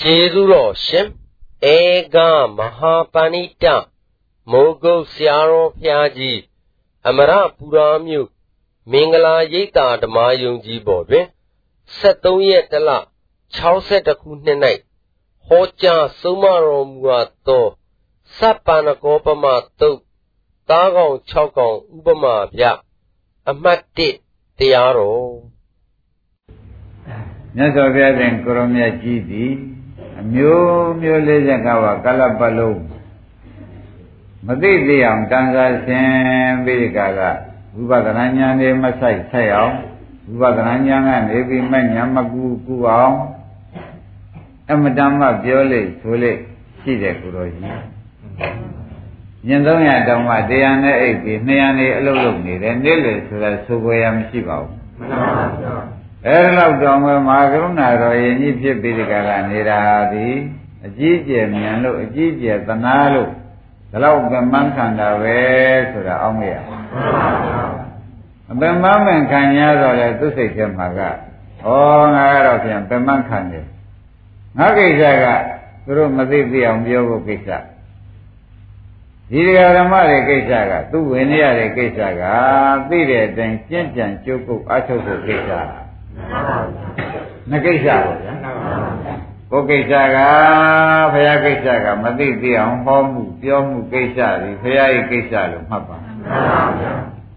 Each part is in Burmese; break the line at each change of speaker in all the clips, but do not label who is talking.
ကျေးဇူးတော်ရှင်ဧကမဟာပဏိတမိုးကုတ်ဆရာတော်ဖျားကြီးအမရပူရာမြို့မင်္ဂလာရိပ်သာဓမ္မယုံကြီးပေါ်တွင်73ရက်တလ62ခုနှစ်၌ဟောကြားဆုံးမတော်မူအပ်သောစပ္ပန္နကောပမတုတ်သားကောင်6ကောင်ဥပမာပြအမှတ်1တရားတော်
မြတ်စွာဘုရားရှင်ကိုရောမြတ်ကြီးသည်အ မျိုးမျိုးလေးချက်ကဝကလပ်ပလုံးမသိသေးအောင်တန်ခါဆင်ပြီးကြကဝိပဿနာဉာဏ်နဲ့မဆိုင်ဆက်အောင်ဝိပဿနာဉာဏ်ကနေပြီးမဉာဏ်မကူကူအောင်အမတန်မှပြောလေဆိုလေရှိတယ်ကိုတော်ကြီးညင်300တောင်မှတရားနဲ့အိပ်ပြီး200နေအလုပ်လုပ်နေတယ်နေ့လေဆိုတာဆိုကြရမရှိပါဘူးမှန်ပါဗျာ အဲလောက်တော်မဲ့မဟာကရုဏာတော်ယဉ်ကြီးဖြစ်ပြီးဒီကရနေတာသည်အကြီးကျယ်မြန်လို့အကြီးကျယ်သနာလို့ဒါတော့ပင်မခန္ဓာပဲဆိုတာအောင်းမရအပင်မမင်ခံရတော့လေသူစိတ်ထဲမှာကဩငါကတော့ပြန်ပင်မခံတယ်ငါကိစ္စကသူတို့မသိသိအောင်ပြောဖို့ကိစ္စဒီတရားဓမ္မတွေကိစ္စကသူဝင်ရတဲ့ကိစ္စကသိတဲ့အတိုင်းကျင့်ကြံကြိုးကုပ်အထုတ်ဖို့ကိစ္စ ငကိစ္စပါဗျာကိုကိစ္စကဘုရားကိစ္စကမသိသိအောင်ဟောမှုပြောမှုကိစ္စတွေဘုရားရဲ့ကိစ္စလို့မှတ်ပါ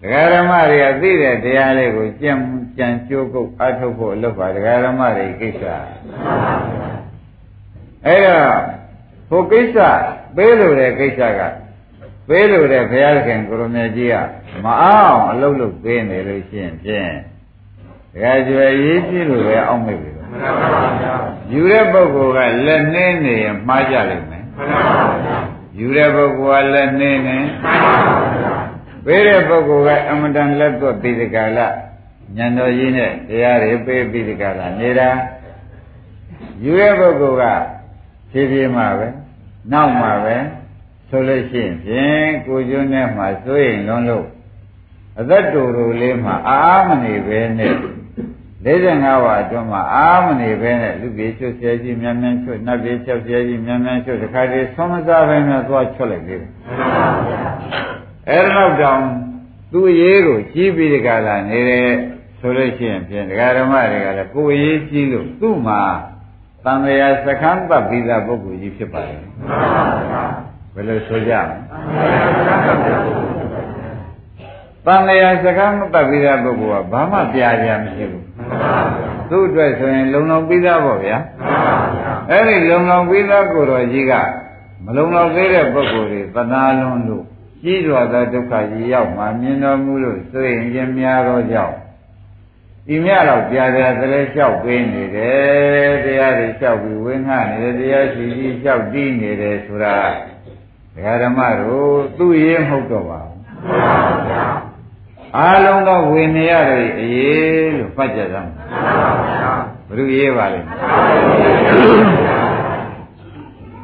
တရားဓမ္မတွေကသိတဲ့တရားလေးကိုကြံကြံကြိုးကုပ်အထုတ်ဖို့လုပ်ပါတရားဓမ္မတွေကိစ္စအဲ့တော့ဟိုကိစ္စပေးလို့တဲ့ကိစ္စကပေးလို့တဲ့ဘုရားခင်ကိုရမေကြီးကမအောင်အလုပ်လုပ်ပေးနေလို့ရှိရင်ဖြင့် တခါကျွယ်ရေးကြည့်လို့ပဲအောက်မိပြီမှန်ပါဗျာယူတဲ့ပုဂ္ဂိုလ်ကလက်နှင်းနေရင်မှားကြလိမ့်မယ်မှန်ပါဗျာယူတဲ့ပုဂ္ဂိုလ်ကလက်နှင်းနေမှန်ပါဗျာပေးတဲ့ပုဂ္ဂိုလ်ကအမတန်လက်သွက်ပြီးဒီကလာညံတော်ကြီးနဲ့တရားတွေပေးပြီးဒီကလာနေတာယူတဲ့ပုဂ္ဂိုလ်ကဖြည်းဖြည်းမှပဲနောက်မှပဲဆိုလို့ရှိရင်ဖြင့်ကိုကျွန်းနဲ့မှစိုးရင်လွန်းလို့အသက်တူတူလေးမှအာမနေပဲနဲ့ 45ဝါအတွင်းမှာအာမနေပဲနဲ့လူပြေချွတ်ဆဲကြီးမြန်မြန်ချွတ်နတ်ပြေချွတ်ဆဲကြီးမြန်မြန်ချွတ်တခါတည်းဆုံးမစားပဲနဲ့သွားချွတ်လိုက်သေးတယ်အဲ့တော့တောင်သူ့ရေးကိုကြီးပြီးဒီကလာနေတယ်ဆိုလို့ရှိရင်ဖြင့်ဒကာဓမ္မတွေကလည်းကိုယ်ရေးကြီးလို့သူ့မှာတန်လျာစခန်းပတ်ပြီးသားပုဂ္ဂိုလ်ကြီးဖြစ်ပါတယ်ဘယ်လိုဆိုကြမလဲတန်လျာစကားမပတ်ပြီးသားပုဂ္ဂိုလ်ကဘာမှပြာကြမရှိဘူး သူ့အတွက်ဆိုရင်လုံလောက်ပြီးသားပေါ့ဗျာအဲ့ဒီလုံလောက်ပြီးသားကိုယ်တော်ကြီးကမလုံလောက်သေးတဲ့ပုဂ္ဂိုလ်တွေသနာလွန်လို့ကြီးတော်သောဒုက္ခကြီးရောက်မှမြင်တော်မူလို့ဆိုရင်ခြင်းများတော့ကြောင့်ဒီမြတော့ပြာပြာသလဲလျှောက်ပေးနေတယ်တရားတွေလျှောက်ပြီးဝင်းငှနေတယ်တရားရှိကြီးလျှောက်တီးနေတယ်ဆိုတာဒကာဓမ္မတို့သူ့ရေးမဟုတ်တော့ပါဘူး အားလုံးသောဝေနေရတွေအရေးလို့ဖတ်ကြသမ်းဘုရားရေးပါလိမ့်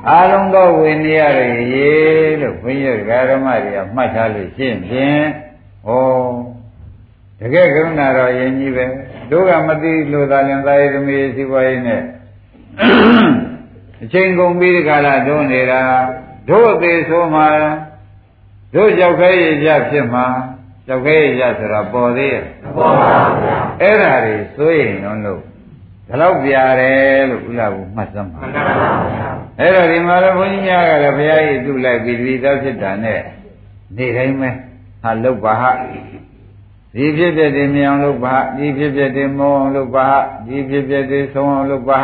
အားလုံးသောဝေနေရတွေအရေးလို့ဘုန်းကြီးဓမ္မတွေကမှတ်ထားလို့ရှင်းဖြင့်ဩတကယ်ကရုဏာတော်ယဉ်ကြီးပဲတို့ကမသိလို့သာလင်သာယသမီးစီပွားရေးနဲ့အချိန်ကုန်ပြီးဒီကလာတို့နေတာတို့အသေးဆိုမှတို့ကြောက်ခဲရကြဖြစ်မှာ ကြောက်ခဲရဆိုတာပေါ်သေးရဲ့ပေါ်ပါဗျာအဲ့ဒါတွေစိုးရင်တော့လို့ဒါတော့ပြရတယ်လို့ဥလာဘူးမှတ်စမ်းပါမှန်ပါဗျာအဲ့တော့ဒီမှာလည်းဘုန်းကြီးများကလည်းဘုရားကြီးသူ့လိုက်ပြီးဒီသားဖြစ်တာနဲ့နေတိုင်းပဲဟာလုတ်ပါဟဒီဖြစ်ဖြစ်တွေမြအောင်လုပ်ပါဒီဖြစ်ဖြစ်တွေမောအောင်လုပ်ပါဒီဖြစ်ဖြစ်တွေဆုံးအောင်လုပ်ပါ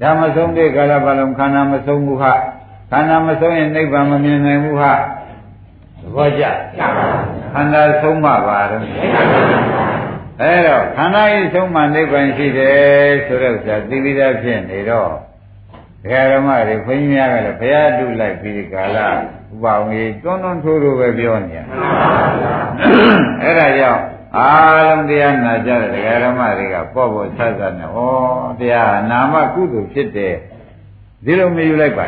ဓမ္မဆုံးတဲ့ကာလပတ်လုံးခန္ဓာမဆုံးဘူးဟာခန္ဓာမဆုံးရင်နိဗ္ဗာန်မမြင်နိုင်ဘူးဟာသ ဘောကျခန္ဓာဆုံးမပါတော့အဲတော့ခန္ဓာဤဆုံးမနိဗ္ဗာန်ရှိတယ်ဆိုတော့ဇာသိပြီးသားဖြစ်နေတော့ဒကာဓမ္မတွေခွင်းကြီးများကလည်းဘုရားတုလိုက်ပြီးဒီကာလဥပအောင်ကြီးတွန်းတွန်းထိုးထိုးပဲပြောနေရအဲ့ဒါကြောင့်အားလုံးတရားနာကြတဲ့ဒကာဓမ္မတွေကပေါ့ပေါ့ဆဆနဲ့ဩတရားနာမကုသိုလ်ဖြစ်တယ်ဒီလိုမယူလိုက်ပါ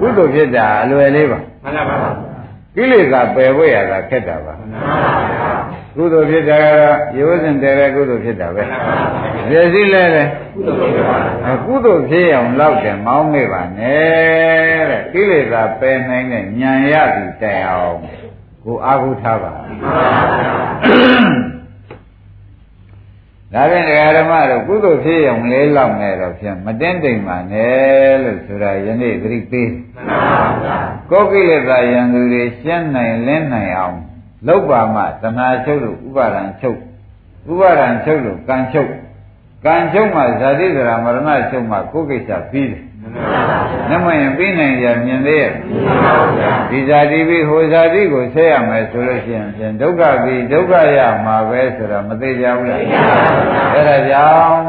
ဘူးကုသိုလ်ဖြစ်တာအလွယ်လေးပါမှန်ပါပါ ကိလေသာပယ်ဖို့ရတာခက်တာပါကုသိုလ်ဖြစ်တာကတော့ရိုးစင်တယ်တဲ့ကုသိုလ်ဖြစ်တာပဲပျက်စီးလဲလဲအကုသိုလ်ဖြစ်အောင်လောက်တယ်မောင်းမေ့ပါနဲ့တဲ့ကိလေသာပယ်နိုင်တဲ့ဉာဏ်ရသည်တိုင်အောင်ကိုအာဟုထားပါ ဒါဖြင့်တရားဓမ္မတို့ကုသိုလ်ဖြစ်အောင်လေးလောက်နေတော့ဖြင့်မတင်းတိမ်ပါနဲ့လို့ဆိုတာယနေ့သတိပေးကိုယ်ကိလေသာယံသူတွေရှင်းနိုင်လင်းနိုင်အောင်လောက်ပါမှသနာချုပ်လို့ဥပါဒံချုပ်ဥပါဒံချုပ်လို့ကံချုပ်ကံချုပ်မှဇာတိဇရာမရဏချုပ်မှကိုယ်ကိစ္စပြီးတယ် နမရင်ပြီးနိုင်ကြမြင်သေးရဲ့ဒီဇာတိပြီးဟိုဇာတိကိုဆက်ရမယ်ဆိုလို့ရှိရင်ဖြင့်ဒုက္ခပြီးဒုက္ခရမှာပဲဆိုတော့မသေးကြဘူးလားအဲ့ဒါကြောင့်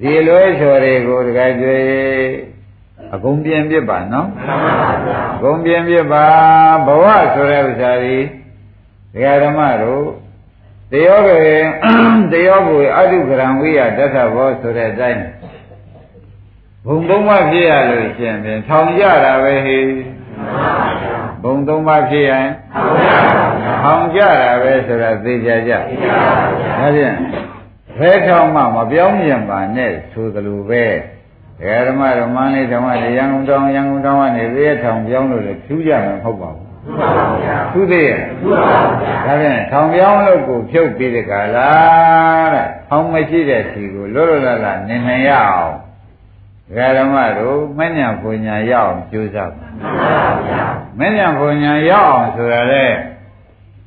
ဒီလွဲချော်တွေကိုတခါကျွေးအကုန်ပြင်းပြစ်ပါနော်အကုန်ပြင်းပြစ်ပါဘဝဆိုတဲ့ဥစ္စာကြီးဒကာဓမ္မတို့တယောကေတယောကိုအတုကရံဝိယတထဘောဆိုတဲ့အတိုင်း ဘုံသုံးပါးဖြစ်ရလို့ရှင်ဖြင့်ထောင်ကြတာပဲဟေဘုံသုံးပါးဖြစ်ရင်ထောင်ကြတာပဲဆိုတာသိကြကြဒါဖြင့်ဘယ်ထောင်မှမပြောင်းပြန်ပါနဲ့ဆိုသလိုပဲဓမ္မဓမ္မလေးဓမ္မလေးရန်ကုန်တောင်ရန်ကုန်တောင်ကနေသေထောင်ပြောင်းလို့လည်းဖြူးကြမှာမဟုတ်ပါဘူးသူသေးရဲ့ဒါဖြင့်ထောင်ပြောင်းလို့ကိုဖြုတ်ပြီးတဲ့ကာလားတဲ့ထောင်မရှိတဲ့စီကိုလွတ်လွတ်လပ်လပ်နေနိုင်ရအောင် ဓမ္မတို့မဉ္ဇဏ်ပူညာရအောင်ကြိုးစားပါမဉ္ဇဏ်ပူညာရအောင်ဆိုတာလေ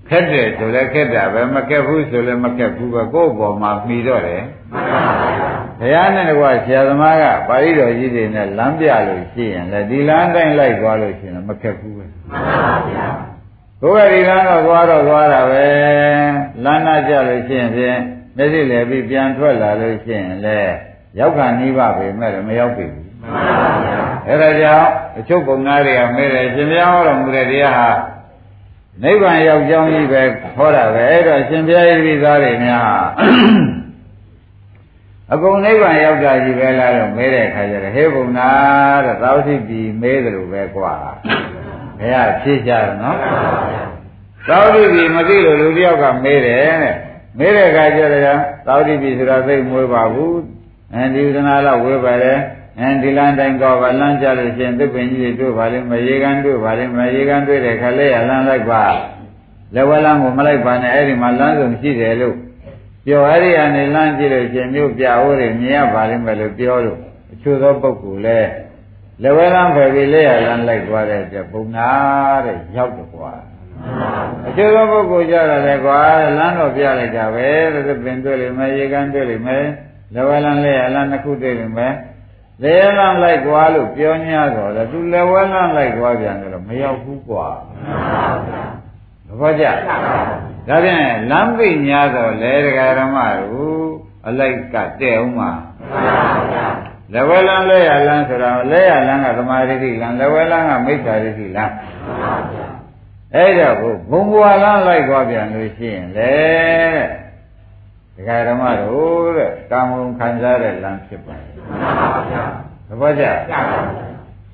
ခက်တယ်ဆိုလည်းခက်တာပဲမခက်ဘူးဆိုလည်းမခက်ဘူးပဲကိုယ့်ဘောမှာမှီတော့တယ်ဘုရားနဲ့တကွာဆရာသမားကပါဠိတော်ကြီးတွေနဲ့လမ်းပြလို့ရှိရင်လည်းဒီလမ်းတိုင်းလိုက်သွားလို့ရှိရင်မခက်ဘူးပဲကိုယ်ကဒီလမ်းတော့သွားတော့သွားတာပဲလမ်းနာကြလို့ရှိရင်ဖြင့်မျက်စိလည်းပြီးပြန်ထွက်လာလို့ရှိရင်လည်း ရောက်ခါနိဗ္ဗာန်ပဲမဲ့မရောက်ပြီအဲ့ဒါကြောင့်အချုပ်ပုံသားတွေကမဲတယ်ရှင်ဘုရားဟောတော်မူတဲ့တရားဟာနိဗ္ဗာန်ရောက်ကြောင်းကြီးပဲဟောတာပဲအဲ့တော့ရှင်ဘုရားရဲ့ပြည်သားတွေများအကုန်နိဗ္ဗာန်ရောက်တာကြီးပဲလားတော့မဲတဲ့အခါကျတော့ဟေးဘုံနာတဲ့သာဝတိပြည်မဲတယ်လို့ပဲกว่าဘုရားဖြေကြတယ်နော်သာဝတိပြည်မသိလို့လူတယောက်ကမဲတယ်တဲ့မဲတဲ့အခါကျတော့သာဝတိပြည်ဆိုတာသိမွေးပါဘူး အဲဒီဥဒနာလောက်ဝေးပါလေအဲဒီလမ်းတိုင်းတော့ဗလမ်းကြလို့ရှိရင်သစ်ပင်ကြီးတွေတွေ့ပါလိမ့်မယ်ရေကန်တွေ့ပါလိမ့်မယ်ရေကန်တွေ့တဲ့ခါလေးရလမ်းလိုက်ပါလက်ဝဲလမ်းကိုမလိုက်ပါနဲ့အဲ့ဒီမှာလမ်းစုံရှိတယ်လို့ပြောအဲ့ဒီအနေလမ်းကြည့်လို့ရှင်မြို့ပြအိုးတွေမြင်ရပါလိမ့်မယ်လို့ပြောလို့အချို့သောပုဂ္ဂိုလ်လဲလက်ဝဲလမ်းဖယ်ပြီးလက်ရလမ်းလိုက်သွားတဲ့အတွက်ဘုံနာတဲ့ရောက်တော့ကွာအချို့သောပုဂ္ဂိုလ်ကြတယ်လေကွာလမ်းတော့ပြလိုက်တာပဲတဲ့ပင်တွေ့လိမ့်မယ်ရေကန်တွေ့လိမ့်မယ် လက်ဝဲလမ်းလက်ရလမ်းတစ်ခုတွေ့လိမ့်မယ်လက်ရလမ်းလိုက်ကွာလို့ပြော냐တော့လေသူလက်ဝဲလမ်းလိုက်ကွာပြန်တယ်လို့မရောက်ဘူးကွာသဘောကျဒါဖြင့်လမ်းပိညာတော့လေဒကာရမတို့အလိုက်ကတဲ့အောင်မှာလက်ဝဲလမ်းလက်ရလမ်းဆိုတာလက်ရလမ်းကသမာဓိဋ္ဌိလမ်းလက်ဝဲလမ်းကမိစ္ဆာဒိဋ္ဌိလမ်းအဲ့တော့ဘုံဘွာလမ်းလိုက်သွားပြန်လို့ရှိရင်လေ ဒကာဓမ္မတို့တဲ့ကာမဂုဏ်ခံစားတဲ့လမ်းဖြစ်ပါတယ်မှန်ပါဗျာသဘောကျ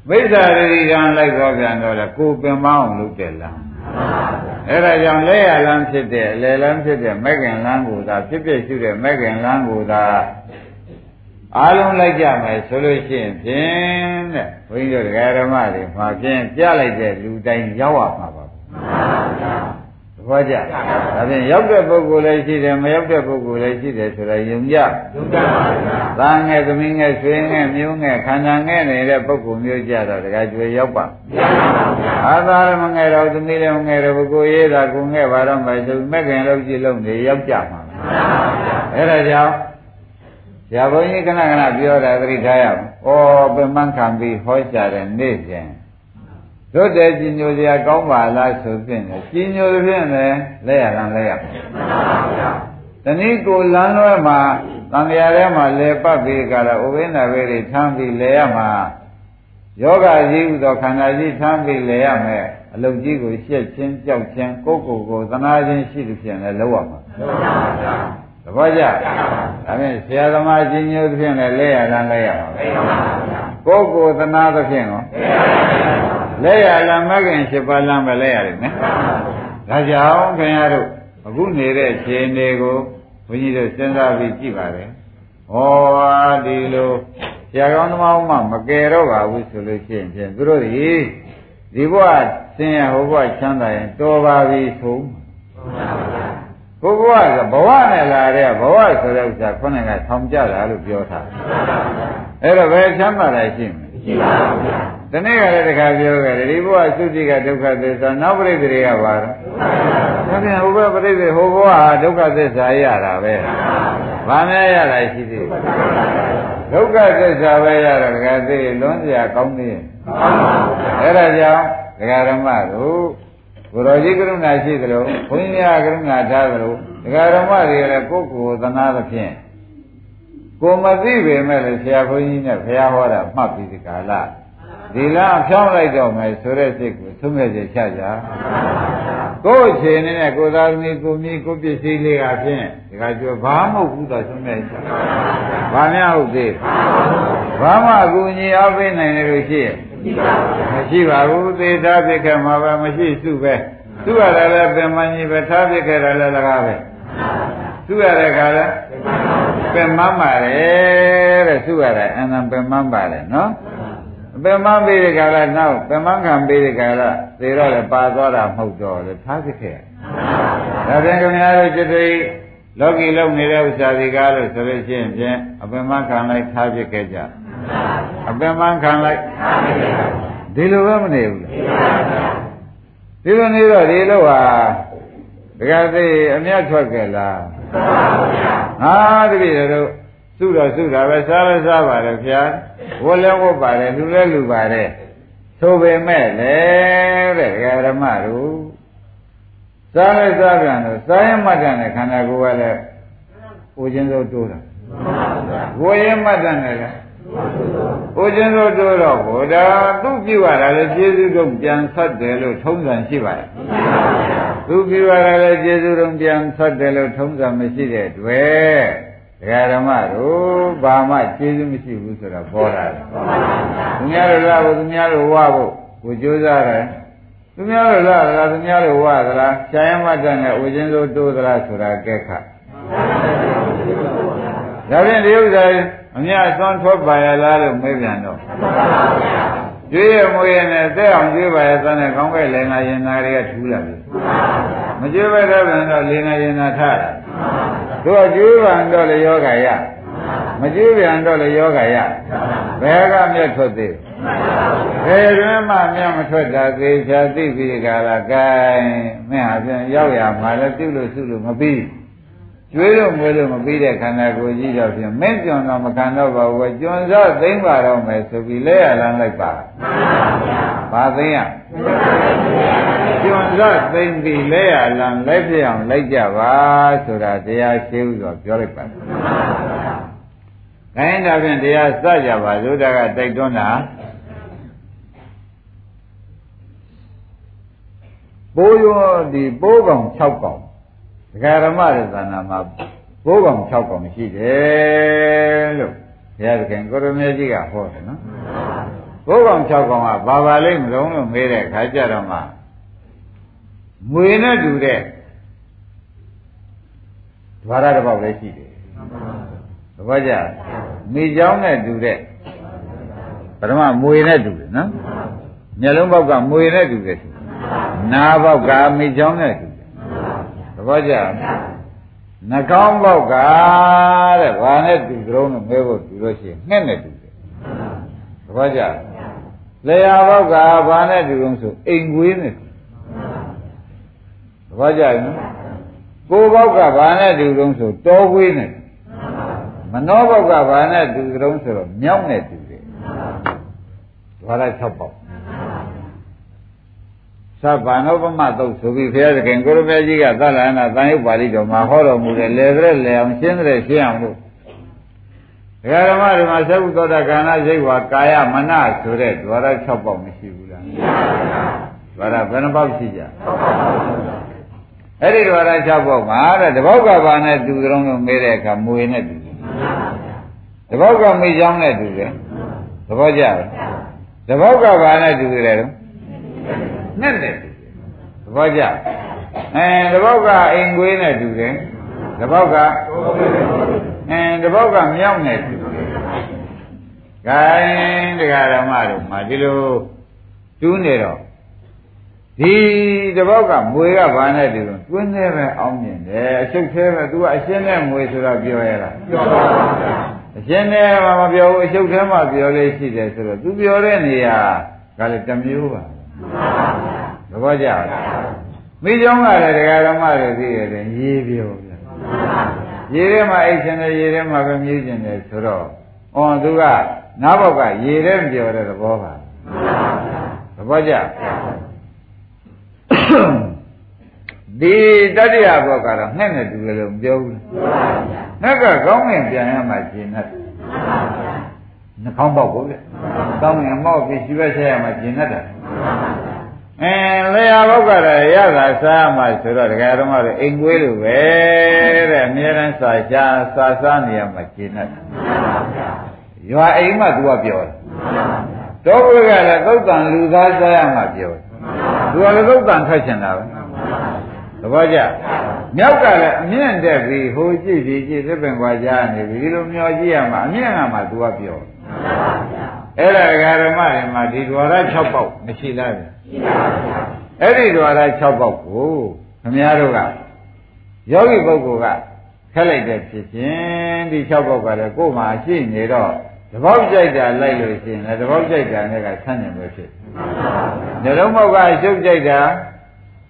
မိစ္ဆာရိကံလိုက်တော့ပြန်တော့လေကိုပင်မအောင်လုပ်တဲ့လမ်းအဲ့ဒါကြောင့်လက်ရလမ်းဖြစ်တဲ့အလယ်လမ်းဖြစ်တဲ့မဂ္ဂင်လမ်းကိုသာဖြစ်ဖြစ်ရှိတဲ့မဂ္ဂင်လမ်းကိုသာအားလုံးလိုက်ကြမယ်ဆိုလို့ရှိရင်ဖြင့်တဲ့ဘုန်းကြီးတို့ဒကာဓမ္မတွေမှာဖြင့်ပြလိုက်တဲ့လူတိုင်းရောက်ရမှာပါမှန်ပါဗျာသ ဘောကျဒါဖြင့်ရောက်တဲ့ပုဂ္ဂိုလ်လည်းရှိတယ်မရောက်တဲ့ပုဂ္ဂိုလ်လည်းရှိတယ်ဆိုတာယုံကြယုံကြပါဗျာသားငယ်သမီးငယ်ဆွေငယ်မျိုးငယ်ခန္ဓာငယ်နေတဲ့ပုဂ္ဂိုလ်မျိုးကြတော့တခါကျွေရောက်ပါမရပါဘူးဗျာအာသာရမငယ်တော့သမီးလည်းမငယ်တော့ပုဂ္ဂိုလ်ရေးတာကိုငယ်ပါတော့မယ်ဆိုမဲ့ခင်လို့ကြည့်လို့နေရောက်ကြမှာမှန်ပါဗျာအဲ့ဒါကြောင့်ဆရာဘုန်းကြီးခဏခဏပြောတာသတိထားရအောင်။ဩပင်မခံပြီးဟောကြတဲ့နေ့စဉ် တို့တဲ့ကြီးညိုစရာကောင်းပါလားဆိုဖြင့်ကြီးညိုဖြင့်လည်းလက်ရလမ်းလက်ရမှန်ပါဗျာတနည်းကိုလမ်းလွဲမှာသံဃာထဲမှာလဲပတ်ပြီးကြတာဥပိ္ပနာဝေတွေထမ်းပြီးလဲရမှာယောဂကြီးဥသောခန္ဓာကြီးထမ်းပြီးလဲရမယ်အလုတ်ကြီးကိုရှက်ချင်းကြောက်ချင်းကိုယ်ကိုယ်ကိုသနာချင်းရှိလို့ဖြင့်လည်းလောက်ရမှာမှန်ပါဗျာသဘောကျဒါဖြင့်ဆရာသမားကြီးညိုသဖြင့်လည်းလဲရလမ်းလဲရမှာပဲကိုယ်ကိုယ်သနာသဖြင့်ရော လဲရလမ်းမကင်7ပါးလမ်းပဲလဲရတယ်နော်ဒါကြောင့်ခင်ဗျားတို့အခုနေတဲ့ခြေနေကိုဘုန်းကြီးတို့စဉ်းစားပြီးကြည့်ပါလေဒီလိုဆရာကောင်းသမားမှမကယ်တော့ပါဘူးဆိုလို့ရှိရင်ဖြင့်သူတို့ဒီဒီဘဝဆင်းရဲဟိုဘဝချမ်းသာရင်တော်ပါပြီဆိုဘုရားကဘဝနဲ့လာတဲ့ဘဝဆိုတဲ့ဥစ္စာခုနကထောင်ကြတာလို့ပြောထားအဲ့တော့ဘယ်ချမ်းသာလဲရှိမလဲရှိပါဘူး တနေ့ကလည်းတခါပြောခဲ့တယ်ဒီဘဝသုတိကဒုက္ခသစ္စာနောက်ပြိသေတွေကပါတော့ဒါပြန်ဟိုဘက်ပြိသေဟိုဘဝဒုက္ခသစ္စာရတာပဲဘာများရတာရှိသေးဒုက္ခသစ္စာပဲရတာတခါသေးလွန်စရာကောင်းသေးရဲ့အဲ့ဒါကြောင့်ဒကာရမတို့ဘုရောကြီးကရုဏာရှိသလိုဘုန်းကြီးကရုဏာထားသလိုဒကာရမတွေလည်းကိုယ့်ကိုယ်သနာသဖြင့်ကိုမသိပေမဲ့လည်းဆရာဘုန်းကြီးနဲ့ဘုရားဟောတာမှတ်ပြီးဒီကာလ ဒီလားဖြောင်းလိုက်တော့မယ်ဆိုတဲ့စိတ်ကိုသုံးမဲ့စေချကြကိုယ်အခြေအနေနဲ့ကိုသားသမီးကိုမိကိုပစ္စည်းလေးကဖြင့်ဒီကကျွဘာမဟုတ်ဘူးတော့သုံးမဲ့ချဘာများဟုတ်သေးဘာမှအကူအညီအားပေးနိုင်တယ်လို့ရှိရဲ့မရှိပါဘူးသေထားဖြစ်ခဲ့မှာပဲမရှိစုပဲသူရတယ်လည်းပင်မကြီးပဲထားဖြစ်ခဲ့တယ်လည်းလကားပဲသူရတဲ့ခါလဲပင်မပါတယ်တဲ့သူရတယ်အနံပင်မပါတယ်နော် ပင်မပေးတဲ့ခါလဲနောက်ပင်မခံပေးတဲ့ခါလဲသေတော့လည်းပါသွားတာမဟုတ်တော့လေထားဖြစ်ခဲ့ဒါပြန်ခင်ဗျားတို့จิตတိလောကီလုံနေတဲ့ဥစ္စာတွေကားလို့ဆိုလို့ရှိရင်ဖြင့်အပင်မခံလိုက်ထားဖြစ်ခဲ့ကြအပင်မခံလိုက်ဒီလိုပဲမနေဘူးဒီလိုနေတော့ဒီလိုဟာတကယ်သိအမျက်ထွက်ကြလားဟာတပည့်တို့ စုတော့စုတာပဲစားလဲစားပါလေဗျာဝတ်လဲဝတ်ပါလေလူလဲလူပါလေဆိုပေမဲ့လေတဲ့ဒကာဓမ္မတို့စားလဲစားပြန်တော့စားရင်မှတ်တဲ့ခန္ဓာကိုယ်ကလည်းဦးချင်းစိုးတိုးတာဝေရင်မှတ်တဲ့လည်းဦးချင်းစိုးတိုးတော့ဘုရားသူ့ပြုရတာလေကျေးဇူးတော့ပြန်ဆက်တယ်လို့ထုံးစံရှိပါတယ်သူပြုရတာလေကျေးဇူးတော့ပြန်ဆက်တယ်လို့ထုံးစံမရှိတဲ့တွေ့ ဒကာဓမ္မတို့ဘာမှကျေးဇူးမရှိဘူးဆိုတာပေါ်လာတယ်သူများတို့လာဖို့သူများတို့ဝဖို့ကိုကြိုးစားတယ်သူများတို့လာလားသူများတို့ဝသလားဆာယမတ္တနဲ့ဝိဇင်းစိုးတိုးသလားဆိုတာကဲခါဒါဖြင့်ဒီဥစ္စာအများအစွမ်းထွက်ပါရလားလို့မေးပြန်တော့ ကျွေးရမွေးရနဲ့သက်အောင်ကျွေးပါရသန်းနဲ့ကောင်းကဲ့လည်းငါရင်နာတွေကထူးလာပြီမကျွေးပဲတော့ပြန်တော့လေငါရင်နာထားတာတို့ကျွေးပါတော့လေယောဂရမကျွေးပြန်တော့လေယောဂရဘယ်ကမြတ်ထွက်သေးဘယ်တွင်မှမြတ်မထွက်တာသေချာသိပြီကလာကဲမင်းဟာပြန်ရောက်ရမှာလဲပြုလို့စုလို့မပြီး ကျွေးလို့မွေးလို့မပြီးတဲ့ခန္ဓာကိုယ်ကြီးတော့ဖြင့်မင်းကျွန်တော်မခံတော့ပါဘူးကျွန်းစောသိမ့်ပါတော့မယ်ဆိုပြီးလဲရလန်းလိုက်ပါဘာသိမ့်ရကျွန်းစောသိမ့်ပြီးလဲရလန်းလိုက်ပြအောင်လိုက်ကြပါဆိုတာတရားရှိဥစွာပြောလိုက်ပါခိုင်းတာဖြင့်တရားစကြပါသုဒ္ဓကတိုက်တွန်းတာပိုးရောဒီပိုးကောင်6ကောင် ဒကာရမရဲ့သာနာမှာဘိုးကောင်6ကောင်ရှိတယ်လို့ဘုရားသခင်ကိုရမေကြီးကဟောတယ်နော်ဘိုးကောင်6ကောင်ကဘာပါလိမ့်မလုံးလို့မေးတဲ့ခါကျတော့မှငွေနဲ့တူတဲ့ဓဝရတစ်ပေါက်လည်းရှိတယ်သဘောကျမိเจ้าနဲ့တူတဲ့ပထမမွေနဲ့တူတယ်နော်မျက်လုံးပေါက်ကမွေနဲ့တူတယ်နားပေါက်ကမိเจ้าနဲ့တူ ဘောကြနှကောင်းပေါက်ကတဲ့ဘာနဲ့တူကြုံလို့မဲဖို့တူလို့ရှိရင်ငှက်နဲ့တူတယ်သဘောကြလျာပေါက်ကဘာနဲ့တူလို့ဆိုအိမ်ကွေးနဲ့တူသဘောကြနော်ကိုယ်ပေါက်ကဘာနဲ့တူလို့ဆိုတောကွေးနဲ့မနောပေါက်ကဘာနဲ့တူကြုံဆိုတော့မြောက်နဲ့တူတယ်ဘာလဲ6ပေါက် သဗ္ဗံဥပမသုတ်ဆိုပြီးဘုရားသခင်ကိုရမေကြီးကသလဟနာတန်ရုပ်ပါဠိတော်မှာဟောတော်မူတယ်လေတဲ့လေအောင်ရှင်းတဲ့ရှင်းအောင်လို့ဒကာဓမ္မတွေမှာသဗ္ဗသောတာခန္ဓာစိတ်ဝါကာယမနဆိုတဲ့ဒွါရ6ပေါက်မရှိဘူးလားဒွါရဘယ်နှပေါက်ရှိကြအဲ့ဒီဒွါရ6ပေါက်မှာတဲ့တပေါက်ကဘာနဲ့တူကြုံလို့မေးတဲ့အခါမွေနဲ့တူတယ်တပေါက်ကမိချောင်းနဲ့တူတယ်သဘောကျလားတပေါက်ကဘာနဲ့တူတယ်တော့ နဲ့နဲ့တူတယ်သဘောကျအဲတပေါက်ကအိမ်ကွေးနဲ့တူတယ်တပေါက်ကအင်းတပုတ်ကမြောက်နေသူဂိုင်းတရားဓမ္မတို့မှာဒီလိုတူးနေတော့ဒီတပုတ်ကမွေကဘာနဲ့တူလို့တွင်းသေးပဲအောင်းမြင်တယ်အချုပ်သေးပဲ तू ကအရှင်းနဲ့မွေဆိုတော့ပြောရလားပြောပါဗျာအရှင်းနဲ့မှမပြောဘူးအချုပ်သေးမှပြောလေးရှိတယ်ဆိုတော့ तू ပြောတဲ့နေရာကလည်းတစ်မျိုးပါ သဘောကျလားမိကြောင်းကလည်းတရားဓမ္မတွေသိရတယ်ရေးပြောဗျာရေထဲမှာအိတ်ရှင်တယ်ရေထဲမှာပဲမြည်ရှင်တယ်ဆိုတော့အော်သူကနားဘောက်ကရေထဲပြောတဲ့သဘောပါသဘောကျဒီတတိယဘောကတော့ငှက်နဲ့တူတယ်လို့မပြောဘူးငှက်ကကောင်းငင်ပြန်ရမှရှင်းတယ်နှာခေါင်းပေါက်ကိုလေကောင်းငင်မောက်ပြီးရှိဘက်ဆက်ရမှရှင်းတတ်တယ် အဲလေယာဘုတ်ကလည်းရတာစားမှဆိုတော့ဒကာတော်မတို့အိမ်ကွေးလိုပဲတဲ့အများရန်စာချာစာစားနေရမှာကျင်းတတ်ရွာအိမ်မှသူကပြောတယ်တော့ဘုရားကလည်းသုတ်တန်လူသားစားရမှာပြောတယ်သူကလည်းသုတ်တန်ထွက်ချင်တာပဲသဘောကျမြောက်ကလည်းအမြင့်တက်ပြီးဟိုကြည့်ဒီကြည့်သစ်ပင်ကွာကြားနေပြီဒီလိုမျောကြည့်ရမှာအမြင့်ကမှသူကပြောတယ်အဲ့ဒါဒကာဓမ္မတွေမှာဒီဒွါရ6ပေါက်မရှိလားဗျ အဲ့ဒီဓဝါရ6ပေါက်ကိုခမည်းတော်ကယောဂီပုဂ္ဂိုလ်ကခက်လိုက်တဲ့ဖြစ်ချင်းဒီ6ပေါက်ကလည်းကိုယ်မှာရှိနေတော့တပေါက်ကြိုက်တာလိုက်လို့ရှိရင်လည်းတပေါက်ကြိုက်တာနဲ့ကဆန့်ကျင်ပဲဖြစ်တယ်။ဉာဏ်လုံးပေါက်ကအရှုပ်ကြိုက်တာ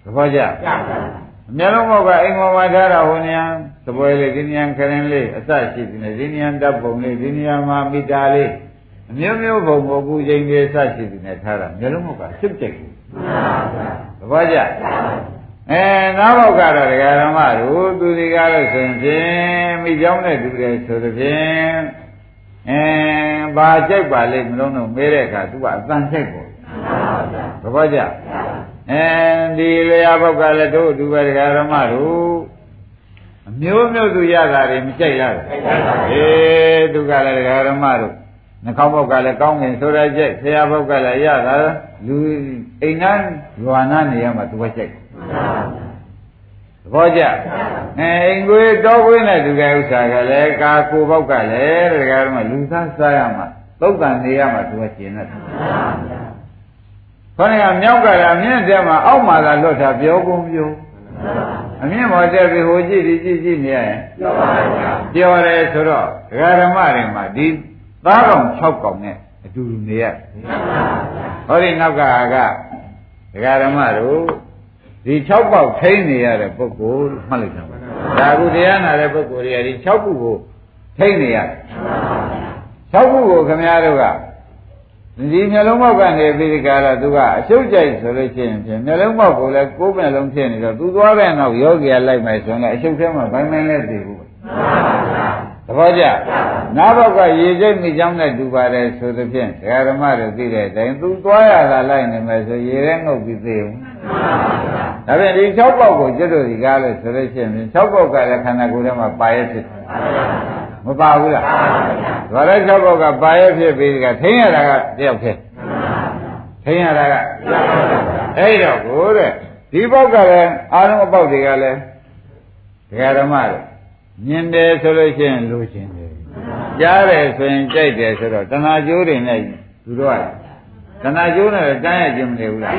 သဘောကျ။ဉာဏ်လုံးပေါက်ကအိမ်ပေါ်မှာထားတာဟိုနေရာသပွဲလေးဒီနေရာခရင်လေးအစရှိတယ်ဒီနေရာတပ်ပုံလေးဒီနေရာမှာမိတာလေးအမျိုးမျိုးပုံပုံကူချိန်လေးအစရှိတယ်ထားတာဉာဏ်လုံးပေါက်ကရှုပ်ကြိုက်တယ် သဘောကျ။အဲနားဘောက်ကတော့ဒကာဓမ္မတို့သူစီကားလို့ဆိုရင်ဖြင့်မိเจ้าနဲ့တူတယ်ဆိုသဖြင့်အဲဘာကြိုက်ပါလိမ့်မလို့တော့မေးတဲ့အခါ तू ကအတန်ကြိုက်ပေါ့သဘောကျအဲဒီလျာဘောက်ကလည်းတို့သူပဲတရားဓမ္မတို့အမျိုးမျိုးသူရတာတွေမကြိုက်လားအေးသူကလည်းတရားဓမ္မတို့နှကောင်းဘောက်ကလည်းကောင်းငင်ဆိုရကြိုက်ဆရာဘောက်ကလည်းရတာလူ အိမ်နာရွာနာနေရမှာသူပဲကြိုက်သဘောကျအဲအိမ်ကိုတောခွင်းတဲ့သူကဥစ္စာကလည်းကာကိုဘောက်ကလည်းတရားဓမ္မလူသားစားရမှာသုတ်တန်နေရမှာသူကကျင်တယ်ခေါင်းကမြောက်ကလည်းအမြင့်တက်မှာအောက်မှာသာလွတ်တာပြောကုန်ပြောအမြင့်ပေါ်တက်ပြီးဟိုကြည့်ဒီကြည့်ကြည့်နေရရင်ပြောပါဗျာပြောတယ်ဆိုတော့ဒကာဓမ္မတွေမှာဒီသားကောင်6ကောင်နဲ့အတူတူနေရဟောဒီနောက်ကက ဒကာဓမ္မတို့ဒီ6ပေါက်ထိနေရတဲ့ပုဂ္ဂိုလ်မှတ်လိုက်တာဒါကုတရားနာတဲ့ပုဂ္ဂိုလ်တွေကဒီ6ခုကိုထိနေရတယ်6ခုကိုခမည်းတော်ကဒီမျက်လုံးပေါက်ကနေပြီးဒီကာရသူကအရှုပ်ကြိုက်ဆိုလို့ရှိရင်ဖြင့်မျက်လုံးပေါက်ကိုလည်းကိုယ်မျက်လုံးဖြစ်နေတော့သူသွားတဲ့နောက်ယောဂီကလိုက်မယ်ဆိုရင်အရှုပ်ထဲမှာဘိုင်းမင်းလည်းသိဘူးသ ဘောကျနားဘောက်ကရေကျိတ်မိကြောင်းနဲ့တူပါတယ်ဆိုသဖြင့်ဒကာဓမ္မတွေသိတဲ့အတိုင်းသူသွားရတာလိုက်နေမယ်ဆိုရေထဲငုတ်ပြီးသိဘူးဒါပြန်ဒီ၆ပေါက်ကိုကျွတ်တို့ဒီကားလို့ဆိုလို့ရှိရင်၆ပေါက်ကလည်းခန္ဓာကိုယ်ထဲမှာပါရဖြစ်မပါဘူးလားဒါလည်း၆ပေါက်ကပါရဖြစ်ပြီးကထိန်းရတာကတယောက်ဖြစ်ထိန်းရတာကအဲ့တော့ကိုတဲ့ဒီပေါက်ကလည်းအာလုံးအပေါက်တွေကလည်းဒကာဓမ္မတွေ မြင်တယ်ဆိုလို့ရှိရင်လိုချင်တယ်ကြားတယ်ဆိုရင်ကြိုက်တယ်ဆိုတော့တဏှာကျိုးတွေနဲ့သူတို့ကတဏှာကျိုးနဲ့တန်းရခြင်းမနေဘူးလား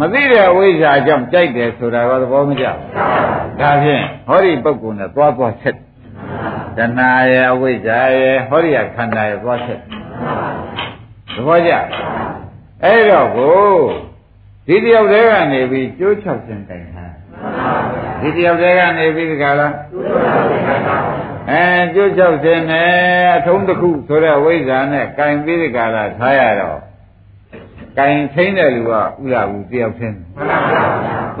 မသိတဲ့အဝိဇ္ဇာကြောင့်ကြိုက်တယ်ဆိုတာကသဘောမကျဘူးဒါဖြင့်ဟောဒီပုဂ္ဂိုလ်နဲ့သွားသွားဆက်တဏှာရဲ့အဝိဇ္ဇာရဲ့ဟောဒီကခန္ဓာရဲ့သွားဆက်သဘောကျအဲ့တော့ကိုဒီတယောက်တည်းကနေပြီးကျိုးချောက်ခြင်းတိုင်တာ ဒီတယောက်တည်းကနေပြီးဒီကလားအဲကျိုးချောက်ခြင်းနဲ့အထုံးတစ်ခုဆိုတဲ့ဝိဇ္ဇာနဲ့ကင်ပြီးဒီကလာထားရတော့ကင်ထိန်တဲ့လူကဥရဘူးတယောက်ချင်း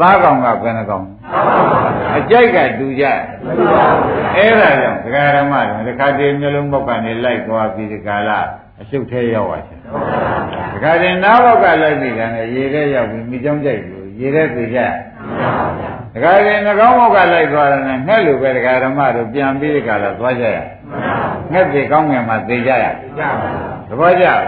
သားကောင်ကဘယ်နှကောင်အကြိုက်ကတူကြအဲ့ဒါကြောင့်ဒကာရမတွေဒကာတေမျိုးလုံးဘောက်ကနေလိုက်သွားပြီးဒီကလာအရှုပ်သေးရောက်သွားတယ်ဒကာတေနားဘောက်ကလိုက်ပြီးတယ်ရေထဲရောက်ပြီးမိကြောင်းကြိုက်လို့ရေထဲပြေကြ ဒကာတေနှကောင်းဘောက်ကလိုက်သွားတယ်နဲ့ငှက်လိုပဲဒကာရမတို့ပြန်ပြီးဒီကလာသွားကြရငှက်တွေကောင်းငင်မှာသိကြရသဘောကျလား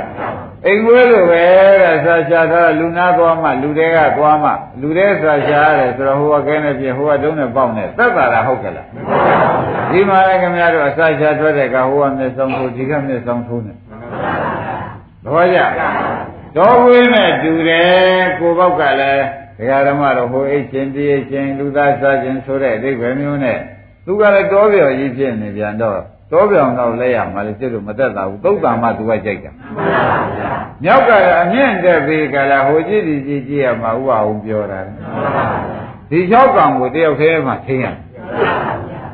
အိမ်ဝဲလိုပဲတဲ့ဆာရှာထားလူနာသွားမှလူတွေကသွားမှလူတွေဆာရှာရတယ်ဆိုတော့ဟိုကကဲနေပြဟိုကတုံးနဲ့ပေါက်နေသက်သာတာဟုတ်ကလားဒီမှာလည်းခင်ဗျားတို့အဆာရှာထွက်တဲ့ကဟိုကမျက်စောင်းထိုးဒီကမျက်စောင်းထိုးနေသဘောကျတော်ဝင်းနဲ့တူတယ်ကိုပေါက်ကလည်း ဒကာဓမ္မတော့ဟိုအိတ်ချင်းတည်းချင်းလူသားစားခြင်းဆိုတဲ့အဓိပ္ပာယ်မျိုးနဲ့သူကလည်းတောပြော်ကြီးဖြစ်နေပြန်တော့တောပြောင်တော့လဲရမှာလေစစ်လို့မသက်သာဘူးသုတ်တံမှသူကကြိုက်တာမြောက်ကအမြင့်တက်ပြီးကလာဟိုကြည့်ဒီကြည့်ကြည့်ရမှာဥပအောင်ပြောတာဒီ၆ကောင်ကိုတယောက်တည်းမှသိရ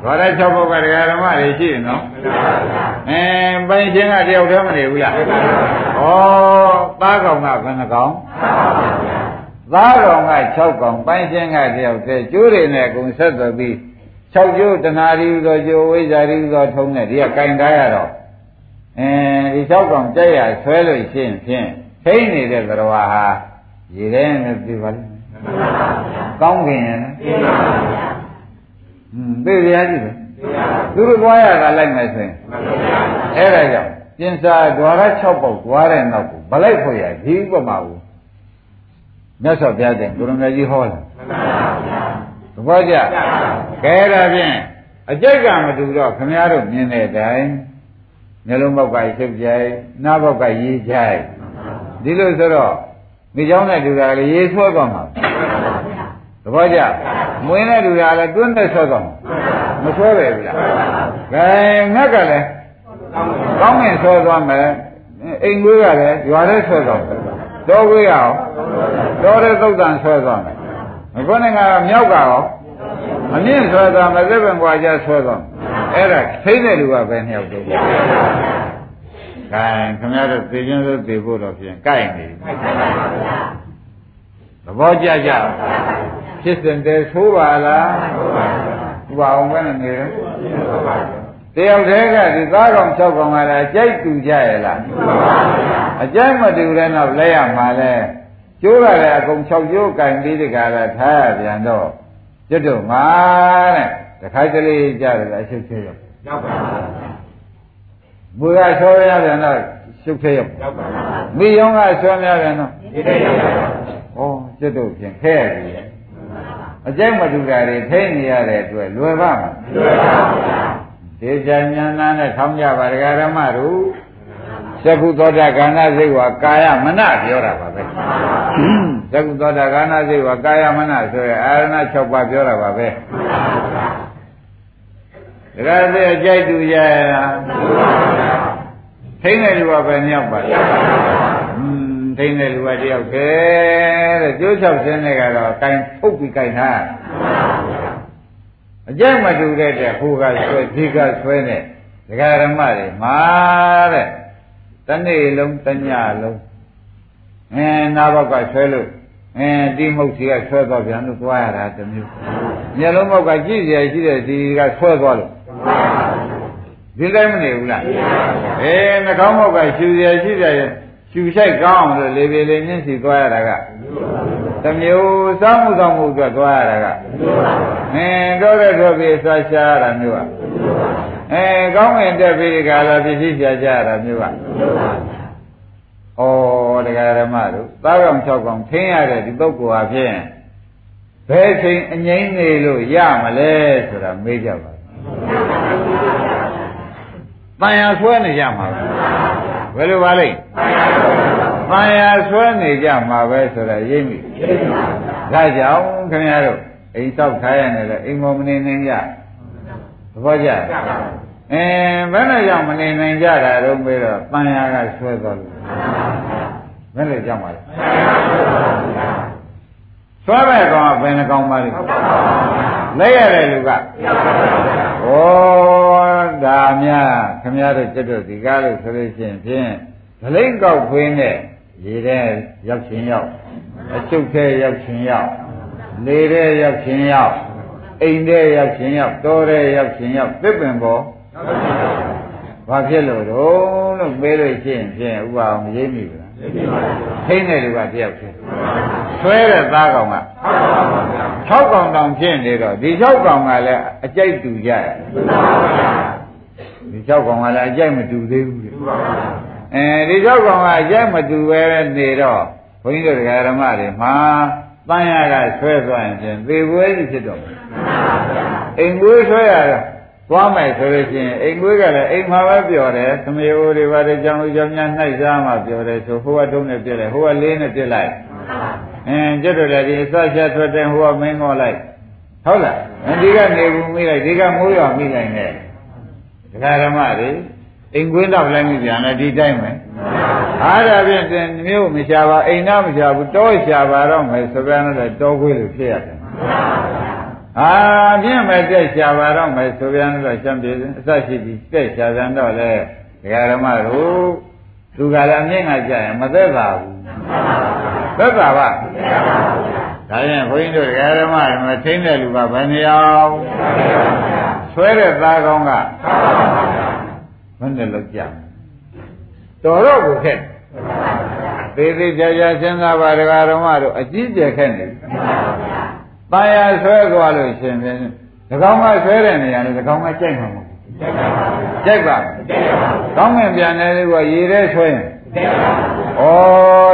ဘာလဲ၆ဘုတ်ကတရားဓမ္မတွေရှိတယ်နော်အဲပိုင်ချင်းကတယောက်တည်းမနေဘူးလားဩသားကောင်ကဘယ်နှကောင် သားကောင်က6ကောင်ပိုင်ချင်းကတယောက်တည်းကျိုးတွေနဲ့အကုန်ဆက်သွပြီး6ကျိုးတဏှာရီသောကျိုးဝိဇ္ဇာရီသောထုံးနဲ့ဒီကကင်ထားရတော့အဲဒီ6ကောင်ကြက်ရဆွဲလို့ရှိရင်ဖြင့်ထိမ့်နေတဲ့သရဝါဟာရေထဲနဲ့ပြပါလိမ့်မယ်ကောင်းကင်ရယ်ပြပါဗျာอืมသိရကြည့်ပဲသူတို့သွားရတာလိုက်မယ်ဆိုရင်အဲ့ဒါကြောင့်ပြင်စာဒွါရ6ပေါက်သွားတဲ့နောက်ကိုဗလိုက်ဖို့ရဒီဥပမာကို မြတ်စွာဘုရားတဲ့ကိုရမကြီးဟောလာသဘောကျကဲဒါဖြင့်အကျိတ်ကမတူတော့ခမည်းတော်မြင်တဲ့အတိုင်းမျက်လုံးပေါက်ကရှုပ်ကြိုက်နားပေါက်ကရေးကြိုက်ဒီလိုဆိုတော့မိเจ้าနဲ့တူတာလေရေးဆွဲသွားမှာသဘောကျမွေးနဲ့တူတာလေတွန်းနဲ့ဆွဲသွားမှာမဆွဲပဲဘူးလားကဲငတ်ကလည်းကောင်းငင်ဆွဲသွားမယ်အိမ်ကွေးကလည်းရွာထဲဆွဲသွားမယ် တော်ကွေးရအောင်တော်တဲ့သုတ်တန်ဆွဲသွားမယ်ခုနကမြောက်ကရောအမြင့်ဆွဲသွားမယ်သက်ပင်ကွာကြဆွဲသွားအဲ့ဒါသိတဲ့လူကပဲနှစ်ယောက်တည်းကဲခင်ဗျားတို့သိချင်းလို့သိဖို့တော့ဖြင့်ကြိုက်နေပြီသဘောကျကြဖြစ်စဉ်တည်းသိုးပါလားဥပအောင်ပဲနေတယ်တယောက်တည်းကဒီသားကောင်၆ကောင်ကလည်းကြိုက်တူကြရဲ့လား အကြိုက်မတူတဲ့နောက်လဲရမှာလဲကျိုးကလည်းအကုန်၆ကျိုးကင်ပြီးဒီကရထားရပြန်တော့ကျွတ်တော့ငါတဲ့တခါတလေကြတယ်အရှုပ်သေးရောရောက်ပါဘူးဘုရားဆောရပြန်တော့ရှုပ်သေးရောရောက်ပါဘူးမိယောကဆောများပြန်တော့ဒီတည်းရောက်ပါဘူးဩကျွတ်တော့ဖြင့်ခဲရပြီအကျိုက်မတူတာတွေထိနေရတဲ့အတွက်လွယ်ပါမလားလွယ်ပါဘူးဒေချာဉာဏ်နဲ့ထောင်းကြပါဒကာရမတို့ သက္ကုသောတာကာဏစိတ်ဝါကာယမနပြောတာပါပဲသက္ကုသောတာကာဏစိတ်ဝါကာယမနဆိုရအာရဏ6ပါးပြောတာပါပဲဒါကြတဲ့အကြိုက်တူရလားထိမ့်တဲ့လူကပဲမြောက်ပါလားထိမ့်တဲ့လူကတယောက်ပဲတဲ့ကျိုးချောက်စင်းတဲ့ကတော့ကင်ဖုတ်ပြီးကင်ထားအကြိုက်မတူတဲ့ဟိုကဆွဲဒီကဆွဲနဲ့ဒကာရမတွေမာတဲ့ တနေ့လုံးတညလုံးအဲနာဘောက်ကဆွဲလို့အဲဒီမုတ်စီကဆွဲသွားပြန်လို့သွားရတာတမျိုးမျက်လုံးဘောက်ကကြည့်ရရှိတဲ့ဒီကဆွဲသွားလို့ဒီတိုင်းမနေဘူးလားအေးနှာခေါင်းဘောက်ကရှူရရှိတဲ့ရှူဆိုင်ကောင်းအောင်လို့လေပေလေမြင့်စီသွားရတာကတမျိုးစောင်းမှုဆောင်မှုအတွက်သွားရတာကအင်းတော့တဲ့တော့ပြေဆွာရှားရတာမျိုးက အဲကောင်းငင်တက်ပြီးဒီကလာပြည့်စည်ကြကြရတာမျိုးကဩတရားဓမ္မတို့သားကောင်၆ကောင်ထင်းရတဲ့ဒီပုဂ္ဂိုလ်ဟာဖြင့်ဘယ်ချိန်အငိမ့်နေလို့ရမလဲဆိုတာမေးကြပါတန်ရာဆွဲနေကြမှာဘယ်လိုပါလိမ့်တန်ရာဆွဲနေကြမှာပဲဆိုတာရိပ်မိဒါကြောင့်ခင်ဗျားတို့အိမ်တောက်ထားရနေလေအိမ်မောမနေနိုင်ကြသ ဘောကျအဲဘယ်နဲ့ကြောင့်မနေနိုင်ကြတာတော့ပြီးတော့တန်ရာကဆွဲသွားလို့ဘယ်နဲ့ကြောင့်ပါလဲဆွဲမဲ့ကောင်ကဘယ်နှကောင်ပါလဲလက်ရတဲ့လူကဩဒါများခမရတို့ကျွတ်တို့ဒီကားလို့ဆိုလို့ရှိရင်ဖြင့်ဒလိမ့်ကောက်ခွင်းနဲ့ရေထဲရောက်ချင်းရောက်အချုပ်ထဲရောက်ချင်းရောက်လေထဲရောက်ချင်းရောက် အိမ်ထဲရောက်ချင်းရောက်တောထဲရောက်ချင်းရောက်သစ်ပင်ပေါ်ဘာဖြစ်လို့တော့လို့မေးလို့ရှိရင်ဖြင့်ဥပအောင်မရိပ်မိဘူးလားထိမ့်တဲ့လူကတယောက်ချင်းဆွဲတဲ့သားကောင်က6ကောင်တောင်ဖြစ်နေတော့ဒီ6ကောင်ကလည်းအကြိုက်တူကြတယ်ဒီ၆ကောင်ကလည်းအကြိုက်မတူသေးဘူးလေအဲဒီ၆ကောင်ကအကြိုက်မတူပဲနေတော့ဘုန်းကြီးတို့တရားဓမ္မတွေမှာ တန်ရကဆွဲသွားရင်ဖြင့်သေပွဲကြီးဖြစ်တော့မယ်အိမ်ကွေးဆွဲရတော့သွားမယ်ဆိုလို့ရှိရင်အိမ်ကွေးကလည်းအိမ်မှာပဲပြောတယ်သမီးအိုတွေပါတယ်ကြောင်လူကြောင်များနှိုက်စားမှပြောတယ်ဆိုဟိုကတုံးနဲ့ပြစ်လိုက်ဟိုကလေးနဲ့ပြစ်လိုက်အင်းကျွတ်တော်လည်းဒီအစချက်ထွက်တဲ့ဟိုကမင်းငေါ်လိုက်ဟုတ်လားဒီကနေဘူးမိလိုက်ဒီကမိုးရွာမိလိုက်နဲ့ဒကာဓမ္မတွေအိမ်ကွင်းတော့လည်းမိပြန်တယ်ဒီတိုင်းပဲ အားဒါဖြင့်တင်မျိုးမရှာပါအိမ်သားမရှာဘူးတောရှာပါတော့မယ်ဆိုပြန်တော့တောခွေးလို့ဖြစ်ရတယ်အာပြင်းမဲ့တက်ရှာပါတော့မယ်ဆိုပြန်တော့ရှမ်းပြည်အစရှိပြီးတက်ရှာပြန်တော့လေဒကာဓမ္မတို့သူကလည်းအမြင့်ကကြရင်မသက်သာဘူးသက်သာပါဒါရင်ဘုန်းကြီးတို့ဓမ္မတွေမှာထိမ့်တဲ့လူကဘယ်နေအောင်ဆွဲတဲ့သားကောင်းကဘယ်နဲ့လောက်ကြ တော်တော့ကိုခက်သေးသေးကြကြစဉ်းစားပါဓမ္မတို့အကြီးကျယ်ခက်နေတန်ရာဆွဲသွားလို့ရှင်ဖြင့်ဒီကောင်းကဆွဲတဲ့နေရာလို့ဒီကောင်းကကြိုက်မှာမဟုတ်ဘူးကြိုက်ပါကောင်းငင်ပြန်တယ်လို့ကရေထဲဆွဲရင်ဩ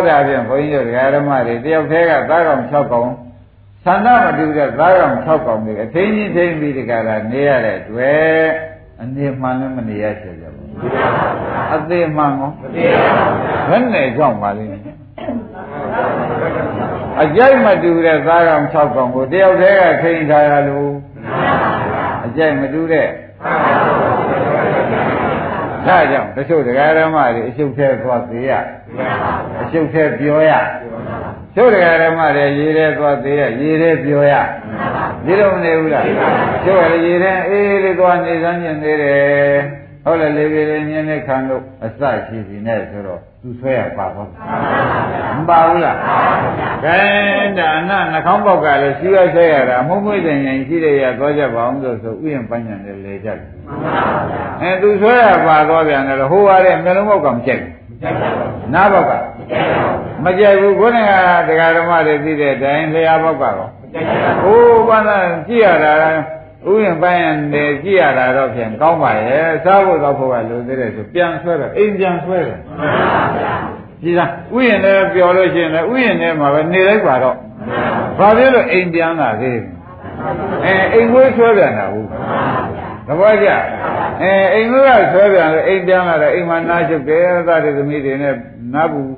ဒါဖြင့်ဘုန်းကြီးတို့ဓမ္မတွေတယောက်တည်းကသားကောင်6ကောင်သန္တာမတူတဲ့သားကောင်6ကောင်တွေအထင်းကြီးထိန်းပြီးဒီကရာနေရတဲ့တွေ့ အနေမှန်လည်းမနေရချင်ကြဘူးအသေးမှန်ကောဘယ်နဲ့ကြောင့်ပါလိမ့်မယ်အကြိုက်မတူတဲ့သားကောင်6ကောင်ကိုတယောက်တည်းကထိန်းထားရလို့အကြိုက်မတူတဲ့ဒါကြောင့်တချို့တရားဓမ္မတွေအရှုပ်သေးသွားသေးရအရှုပ်သေးပြောရ ချို့တရားဓမ္မတွေရေးတဲ့သွားသေးရရေးတဲ့ပြောရဒီလိုမနေဘူးလားချို့ရရေးတဲ့အေးလေးသွားနေစမ်းကျင်သေးတယ်ဟုတ်လေလေပြေလေးမြင်းနဲ့ခံလို့အစရှိစီနဲ့ဆိုတော့သူဆွဲရပါတော့မပါဘူးလားကဲဒါနနှာခေါင်းပေါက်ကလည်းရှိရဆွဲရတာအမှုမွေးတဲ့ရင်ရှိတဲ့ရသွားကြပါအောင်ဆိုဆိုဥယျာဉ်ပန်းညံနဲ့လေကြတယ်အဲသူဆွဲရပါတော့ပြန်တယ်ဟိုရတဲ့မျိုးလုံးပေါက်ကမကြိုက်ဘူး နားပေါက်ကမကြိုက်ဘူးခေါင်းကတရားဓမ္မတွေသိတဲ့အတိုင်းလျှာပေါက်ကတော့ဟိုးဘာသာကြည့်ရတာဥယျာဉ်ပန်းရနေကြည့်ရတာတော့ဖြင့်ကောင်းပါရဲ့စားဖို့တော့ဖို့ကလိုသေးတယ်ဆိုပြန်ဆွဲတော့အိမ်ပြန်ဆွဲတယ်ကြည်လားဥယျာဉ်လည်းပျော်လို့ရှိရင်လည်းဥယျာဉ်ထဲမှာပဲနေလိုက်ပါတော့ဘာဖြစ်လို့အိမ်ပြန်လာသေးအဲအိမ်ဝေးဆွဲပြန်တာဘူး သဘောကျအဲအိမ်ဝေးကဆွဲပြန်လို့အိမ်ပြန်လာတော့အိမ်မှာနားချုပ်တယ်သားတွေသမီးတွေနဲ့နားဘူး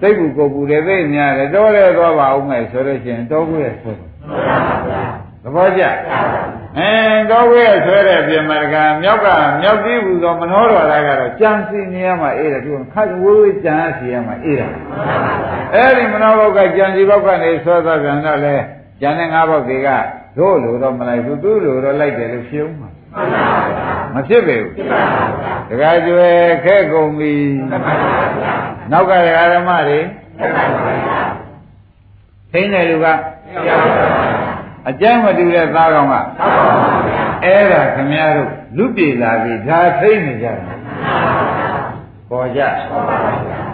စိတ်ဘူးကိုယ်ဘူးတွေသိများတယ်တော်တယ်သွားပါဦးမယ်ဆိုလို့ရှိရင်တော်ကိုရဆွဲသဘောကျအဲတော့ဝဲဆွဲတဲ့ပြင်မတကမြောက်ကမြောက်ပြီးဘူးသောမနှောတော်လာကတော့ကြံစီနေရမှာအေးတယ်သူခတ်ဝေးဝေးကြံစီရမှာအေးတယ်အဲ့ဒီမနှောဘောက်ကကြံစီဘောက်ကနေဆွဲသွားပြန်တော့လေကြံတဲ့ငါးဘောက်တွေကတို့လိုတော့မလိုက်ဘူးသူ့လိုတော့လိုက်တယ်လို့ဖြုံးမှာ မဖြစ်ပေဘူးတခါကျွဲခဲကုန်ပြီနောက်ကဓမ္မတွေသိနေလူကအကျမ်းမတူတဲ့သားကောင်ကအဲ့ဒါခမည်းတော်လူပြေလာပြီဒါသိနေကြတယ်ပေါ်ကြ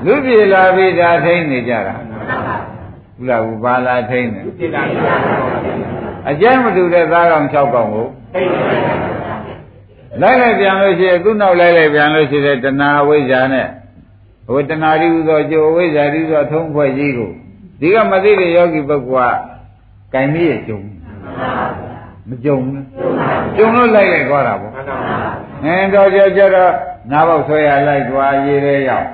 လူပြေလာပြီဒါသိနေကြတာဘုလားဘူးဘာလာသိနေအကျမ်းမတူတဲ့သားကောင်၆ကောင်ကို လိုက်လိုက်ပြန်လို့ရှိရင်သူ့နောက်လိုက်လိုက်ပြန်လို့ရှိတဲ့တဏှာဝိဇ္ဇာနဲ့ဝေတနာရိဥသောအကျိုးဝိဇ္ဇာရိဥသောထုံးဖွဲ့ကြီးကိုဒီကမသိတဲ့ယောဂီပုဂ္ဂိုလ်ကကင်မိရဲ့ကျုံမကြုံဘူးကြုံလို့လိုက်လိုက်သွားတာပေါ့အဲတော့ကြကြတော့နားပေါက်ဆွဲရလိုက်သွားရေးတဲ့ရောက်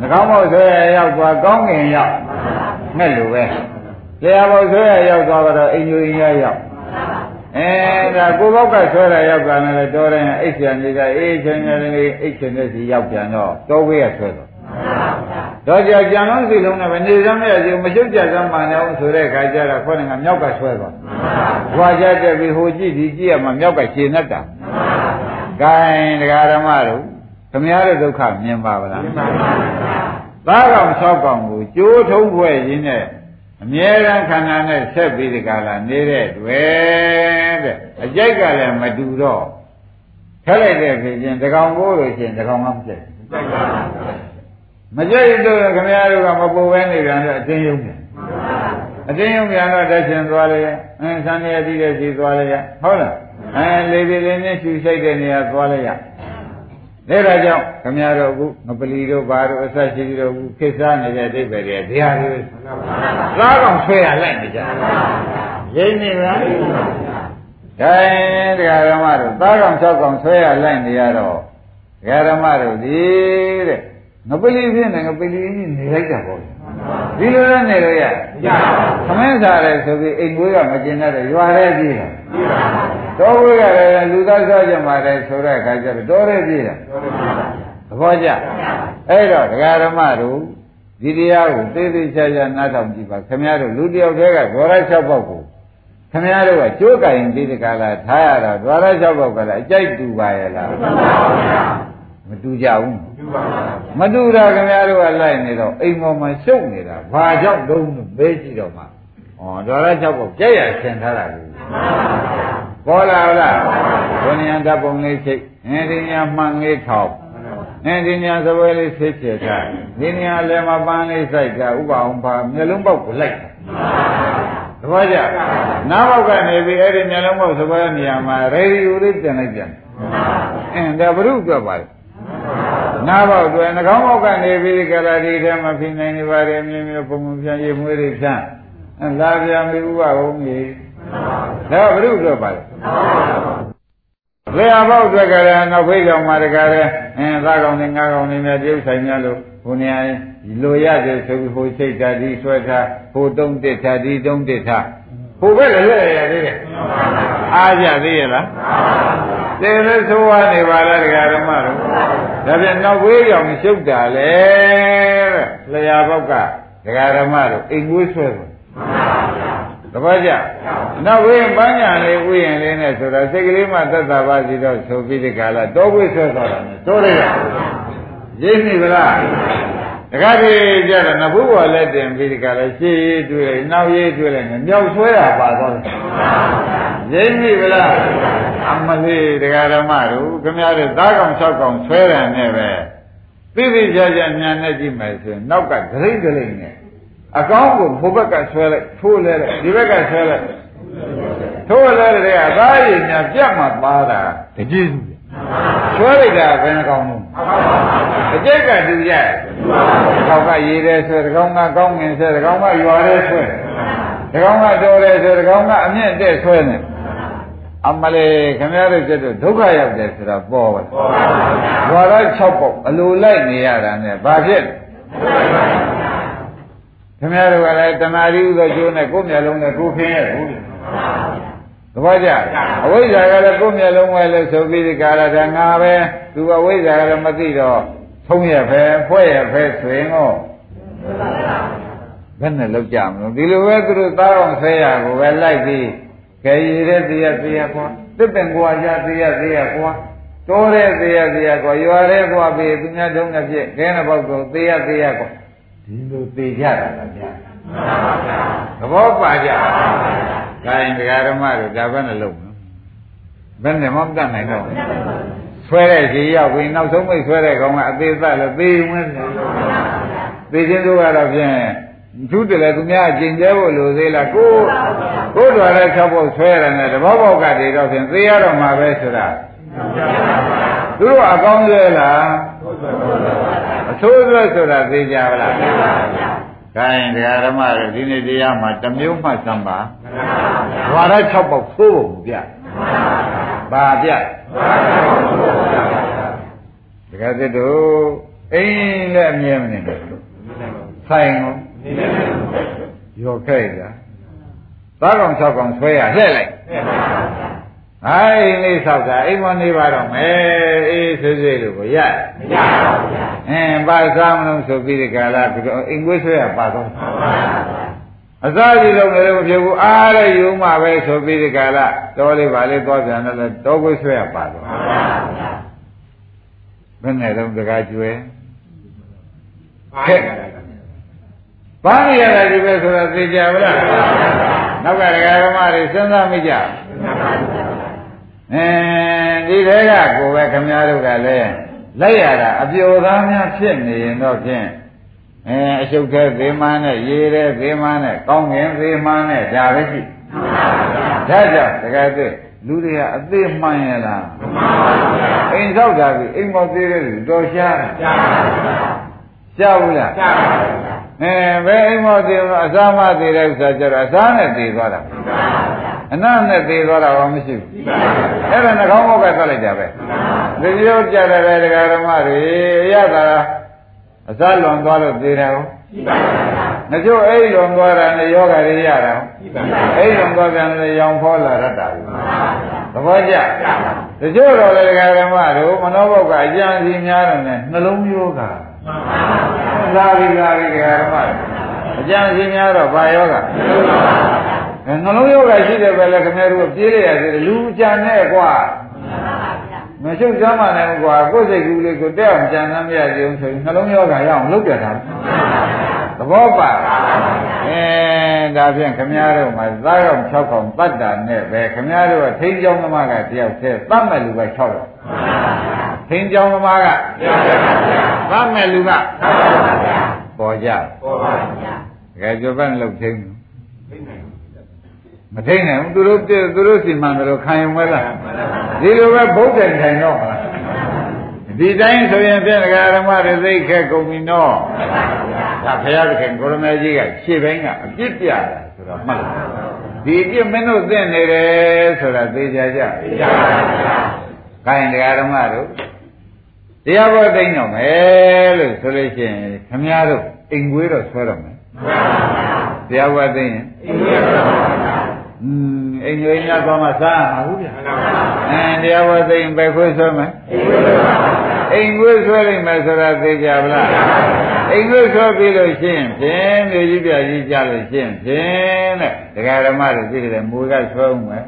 နှာခေါင်းပေါက်ဆွဲရရောက်သွားကောင်းငင်ရောက်ငှက်လိုပဲလျှာပေါက်ဆွဲရရောက်သွားတော့အိမ်ညိုအိမ်ရရောက် အဲဒါကိုဘောက်ကဆွဲရရောက်ပြန်တယ်တော်တယ်အိတ်ဆံကြီးကအေးချင်တယ်လေအိတ်ချင်တဲ့စီရောက်ပြန်တော့တောဝေးရဆွဲတော့တော့ကြာကြံလုံးစီလုံးနဲ့ပဲနေစမ်းမရစီမရှုပ်ကြစမ်းမှန်အောင်ဆိုတဲ့ခါကျတော့ခေါင်းကမြောက်ကဆွဲသွားဘွာကြတဲ့ပြီးဟိုကြည့်ဒီကြည့်ရမှမြောက်ကရှင်းတတ်တာဂိုင်းတရားဓမ္မတို့ခမရတဲ့ဒုက္ခမြင်ပါဗလားမြင်ပါပါသားကောင်၆ကောင်ကိုကြိုးထုံးဖွဲ့ရင်းနဲ့ အမြဲတမ်းခန္ဓာနဲ့ဆက်ပြီးဒီကလာနေတဲ့တွေ့တဲ့အကြိုက်ကလည်းမတူတော့ထက်လိုက်တဲ့ဖြစ်ချင်းတကောင်ကိုလို့ရှိရင်တကောင်မှမဖြစ်မကြိုက်လို့ခင်ဗျားတို့ကမပူပဲနေပြန်တော့အတင်းယုံပြန်အတင်းယုံပြန်တော့တက်ရှင်သွားလေအင်းဆန်းရည်တည်တဲ့စီသွားလေဟုတ်လားအဲလေပြေလေးနဲ့ရှူရှိုက်တဲ့နေရာသွားလေရ ဒါဒါကြောင့်ခမရတို့အခုငပလီတို့ဘာတို့အဆက်ရှိတို့အခုခေတ်စားနေတဲ့အိဗယ်တွေတရားတွေသားကောင်ဆွဲရလိုက်နေကြရင်းနေပါဒါတရားဓမ္မတို့သားကောင်၆ကောင်ဆွဲရလိုက်နေရတော့တရားဓမ္မတို့ဒီတဲ့ငပလီဖြစ်နေငပလီကြီးနေလိုက်တာပေါ့ ဒီလိုလည်းနေလို့ရမရပါဘူးသမင်းစားတယ်ဆိုပြီးအိမ်ကိုရမကျင်တဲ့ရွာထဲကြည့်တာတော်ဝေးကလည်းလူသားစားကြမှာတယ်ဆိုတဲ့အခါကျတော့တော်ရဲကြည့်တာသဘောကျအဲ့တော့ဒကာဓမ္မတို့ဒီတရားကိုသေးသေးချာချာနားထောင်ကြည့်ပါခင်ဗျားတို့လူတယောက်တည်းကဒွါရ၆ပေါက်ကိုခင်ဗျားတို့ကကြိုးကင်ပြီးဒီကလာထားရတော့ဒွါရ၆ပေါက်ကလည်းအကြိုက်တူပါရဲ့လားမ တူကြဘူးမတူတာခင်ဗျားတို့ကလိုက်နေတော့အိမ်ပေါ်မှာရှုပ်နေတာဘာကြောင့်တုံးလို့မေးကြည့်တော့မှဩဒွါရ၆ပေါက်ကြက်ရဆင်ထားတာကိုပေါ်လာလားဘုန်းညာဓာတ်ပုံလေးချိတ်အဲဒီညာမှန်လေးထောက်အဲဒီညာသပွဲလေးဆေးချေထားဒီညာလည်းမပန်းလေးစိုက်တာဥပအောင်ပါမျက်လုံးပေါက်ကိုလိုက်တာသဘောကျနားပေါက်ကနေပြီးအဲ့ဒီမျက်လုံးပေါက်သပွဲနေရာမှာရေဒီယိုလေးတင်လိုက်ပြန်အင်းဒါဘုရုအတွက်ပါလေ နားပေါက်တွေနှကောင်းပေါက်ကနေပြီးကြလာဒီထဲမှာဖိနိုင်နေပါတယ်မြင်းမျိုးပုံပုံပြန်ရေမွေးတွေဖြန်းလာပြန်ပြီဥပအောင်ကြီးဒါဘုရုအတွက်ပါလေလေအပေါက်တွေကလည်းနောက်ဖိတ်ကောင်မှာတကားလဲအင်းသားကောင်တွေငါးကောင်တွေနဲ့တရုပ်ဆိုင်များလို့ဘုနေရာလိုရတယ်ဆိုပြီးဟိုချိတ်တာဒီဆွဲထားဟိုတုံးတစ်ထားဒီတုံးတစ်ထားဟိုဘက်လည်းလဲရသေးတယ်အားကြသေးရဲ့လားတယ်လည်းသိုးဝါနေပါလားတရားဓမ္မတို့ ဒါပြန်နောက်ဝေးရောင်ရှုပ်တာလေတဲ့လျာပေါက်ကတရားဓမ္မတို့အိမ်ဝေးဆွဲတယ်တပည့်ကြနောက်ဝိပန်းညာလေးဥယျာဉ်လေးနဲ့ဆိုတော့စိတ်ကလေးမှသက်သာပါစီတော့ဆိုပြီးဒီကလာတောဝိဆွဲသွားတာနဲ့တိုးလိုက်ရရင်းနေဗလားတခါတည်းကြတော့နဘူးဘောလက်တင်ပြီးဒီကလာရှေ့ရေးတွေ့လိုက်နောက်ရေးတွေ့လိုက်နဲ့မြောက်ဆွဲတာပါသွားတယ်ရင်းနေဗလား အမလေးတရားဓမ္မတို့ခင်ဗျားတို့သားကောင်၆ကောင်ဆွဲတယ်နဲ့ပဲသိသိကြကြညာနဲ့ကြည့်မယ်ဆိုရင်နောက်ကဂရိတ်ဂရိတ်နဲ့အကောင်းကိုဘုဘက်ကဆွဲလိုက်ထိုးလဲလိုက်ဒီဘက်ကဆွဲလိုက်ထိုးလဲတဲ့အသားရည်ညာပြတ်မှပါတာတကြည်စုဆွဲလိုက်တာဘယ်နှကောင်လုံးအကျက်ကတူရကောက်ကရေးတယ်ဆွဲတကောင်ကကောင်းငင်ဆွဲတကောင်ကရွာတယ်ဆွဲတကောင်ကတော်တယ်ဆွဲတကောင်ကအမြင့်တက်ဆွဲနေ အမလေးခင်ဗျားတို့ကျတော့ဒုက္ခရောက်တယ်ဆိုတာပေါ်ပါဘွာရ6ပေါက်အလိုလိုက်နေရတာနဲ့ဘာဖြစ်ခင်ဗျားတို့ကလည်းတဏှာရီဥသောကျိုးနဲ့ကိုယ်မျက်လုံးနဲ့ကိုယ်ခင်းရဲ့ဘူးသဘောကျအဝိဇ္ဇာကလည်းကိုယ်မျက်လုံးဝဲလို့ဆိုပြီးဒီကာရကငါပဲသူအဝိဇ္ဇာကလည်းမသိတော့ထုံးရဖဲဖွဲ့ရဖဲဆိုရင်တော့ဘယ်နဲ့လောက်ကြမလို့ဒီလိုပဲသူတို့သားအောင်ဆဲရကိုပဲလိုက်ပြီး ခဲရည်တဲ့တရားတရားကွာတစ်ပင်ကွာကြတရားတရားကွာတိုးတဲ့တရားတရားကွာရွာတဲ့ကွာပြီးသူများတုံးနဲ့ဖြစ်ခဲတဲ့ဘောက်ကိုတရားတရားကွာဒီလိုသိကြတာလားဗျာသဘောပါကြဒါရင်ဒကာဓမ္မတို့ဒါဘယ်နဲ့လုပ်မလဲဘယ်နဲ့မှမတတ်နိုင်တော့ဆွဲတဲ့ခြေရောက်ပြီးနောက်ဆုံးမိတ်ဆွဲတဲ့ကောင်ကအသေးသက်လို့သေးဝင်တယ်သေခြင်းတို့ကတော့ဖြင့် သူတည်းလည်းသူများကျင်ကျဲဖို့လိုသေးလားကိုကိုတော်လည်း၆ဖို့ဆွဲရတယ်နဲ့တဘောပေါက်ကတည်းတော့ဖြင့်သေရတော့မှာပဲဆိုတာသူတို့အကောင်းသေးလားအဆိုးသွက်ဆိုတာသိကြပါလားသိပါပါဒါရင်တရားဓမ္မတွေဒီနေ့တရားမှာတစ်မျိုးမှစမ်းပါဘွာရ6ပေါက်သိုးဖို့ပြဘာပြတကယ်သစ်တို့အိမ်လည်းအမြဲမနေဘူးဆိုင်ကို ရောခဲ့ကြသားကောင်၆ကောင်ဆွဲရလှည့်လိုက်ဟိုင်းလေးဆောက်တာအိမ်မနေပါတော့မယ်အေးဆွေးဆွေးလို့ကိုရမရပါဘူးဗျာအင်းပါစားမလို့ဆိုပြီးဒီကလာအိမ်ကွေးဆွဲရပါတော့အစားကြီးလုံးလည်းမဖြစ်ဘူးအားရယူမှပဲဆိုပြီးဒီကလာတော်လေးပါလေးသွားပြန်တယ်တော်ကွေးဆွဲရပါတော့ဘယ်နဲ့တော့တကားကျွဲဟဲ့ ဘာရရတာဒီပဲဆိုတာသိကြပါလားနောက်ကဒကာဓမ္မတွေစဉ်းစားမိကြအဲဒီတဲကကိုပဲခမည်းတော်ကလည်းလိုက်ရတာအပျော်သားများဖြစ်နေရင်တော့ဖြင့်အဲအရှုပ်သေးသေးမှန်းနဲ့ရေးတဲ့သေးမှန်းနဲ့ကောင်းငင်သေးမှန်းနဲ့ဒါပဲရှိဒါကြောင့်တကယ်သိလူတွေကအသေးမှန်ရလားမှန်ပါဗျာအိမ်ဆောက်တာပြီအိမ်မောသေးတဲ့လူတော်ရှားရှားပါဗျာရှားဘူးလားရှားပါဗျာ အဲဘယ်အိမ်မောသေးလို့အစားမသေးတဲ့ဥစ္စာကျတော့အစားနဲ့သေးသွားတာမှန်ပါဗျာအနနဲ့သေးသွားတာဘာမရှိဘူးအဲ့ဒါနှကောင်းဘောက်ကသတ်လိုက်တာပဲဒီလိုကြတယ်ပဲဒကာဓမ္မတွေရတာအစားလွန်သွားလို့သေးတယ်ဟုတ်မကျိုးအဲ့လွန်သွားတာနဲ့ယောဂတွေရတာအဲ့လွန်သွားပြန်လည်းရောင်ဖောလာရတာဘူးသဘောကျတချို့တော့လေဒကာဓမ္မတို့မနောဘောကအကြံစီများတယ်နဲ့နှလုံးယောဂလာပြီ လာပြီဒကာဓမ္မအကြံစီများတော့ဘာယောဂနှလုံးယောဂရှိတယ်ပဲလေခင်ဗျားတို့ပြေးလိုက်ရသေးတယ်လူကြံနဲ့ကွာမရှုပ်ကြမ်းပါနဲ့ကွာကိုယ်စိတ်ကူးလေးကိုတက်အောင်ကြံမ်းမရကြအောင်ဆိုရင်နှလုံးယောဂရအောင်လုပ်ပြတာသဘောပါအဲဒါဖြင့်ခမည်းတော်မှာသားကောင်6ကောင်တတ်တာနဲ့ပဲခမည်းတော်ကထိန်းကြောင်းသမားကတယောက်တည်းတတ်မဲ့လူပဲ6တော့ ထိန်းကြောင်းသမားကတတ်မဲ့လူကပေါ်ကြပေါ်ပါဗျာတကယ်ကြွပန်းလို့ထိန်းမထိန်းနိုင်ဘူးသူတို့သူတို့စီမံတယ်လို့ခံရင်ဝဲလားဒီလိုပဲဘုဒ္ဓထိုင်တော့မလားဒီတိုင်းဆိုရင်ပြည့်ဓမ္မတွေသိခက်ကုန်ပြီနော်ဒါဘုရားသခင်ကိုရမေကြီးကရှေ့ဘင်းကအပြစ်ပြတာဆိုတော့မှတ်လို့ဒီအပြစ်မင်းတို့သိနေတယ်ဆိုတာသိကြကြသိကြပါဗျာခိုင်းတရားဓမ္မတို့ တရားဘောသိတော့မယ်လို့ဆိုလို့ရှိရင်ခမည်းတော်အိမ်ကွေးတော့ဆွဲတော့မယ်တရားဘောသိရင်အိမ်ကွေးတော့อืมအိမ်ကြီးများသွားမှစားမှာဘူးဗျာအဲတရားဘောသိရင်ပဲခွေးဆွဲမယ်အိမ်ကွေးဆွဲလိုက်မယ်ဆိုတာသိကြပါလားအိမ်ကွေးဆွဲပြီးလို့ရှိရင်ဖြင့်မျိုးကြီးပြကြီးကြလို့ရှိရင်ဖြင့်တဲ့ဒကာဓမ္မတွေသိတယ်မူကဆွဲဦးမယ်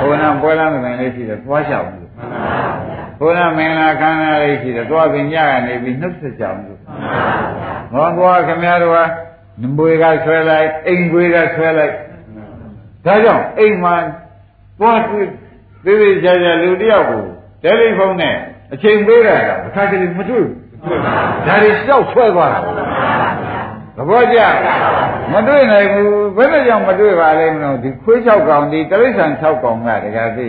ဘုရားပွဲလမ်းမယ်လေးရှိတယ်သွားချောင်းလို့ ဘုရားမင်္ဂလာခမ်းနားလေးရှိတယ်သွားပြီးညကနေပြီးနှုတ်ဆက်ကြအောင်လို့ဟောသွားခင်ဗျားတို့ကမွေကဆွဲလိုက်အိမ်ကွေးကဆွဲလိုက်ဒါကြောင့်အိမ်မှာသွားတွေ့သေးသေးချာချာလူတယောက်ကိုတယ်လီဖုန်းနဲ့အချိန်ပေးတာကအခါတည်းမတွေ့ဘူးဒါတွေရှောက်ဆွဲသွားတာသဘောကျမတွေ့နိုင်ဘူးဘယ်နဲ့ကြောင့်မတွေ့ပါလဲမလို့ဒီခွေး၆ကောင်ဒီတိရစ္ဆာန်၆ကောင်ကတကယ်သိ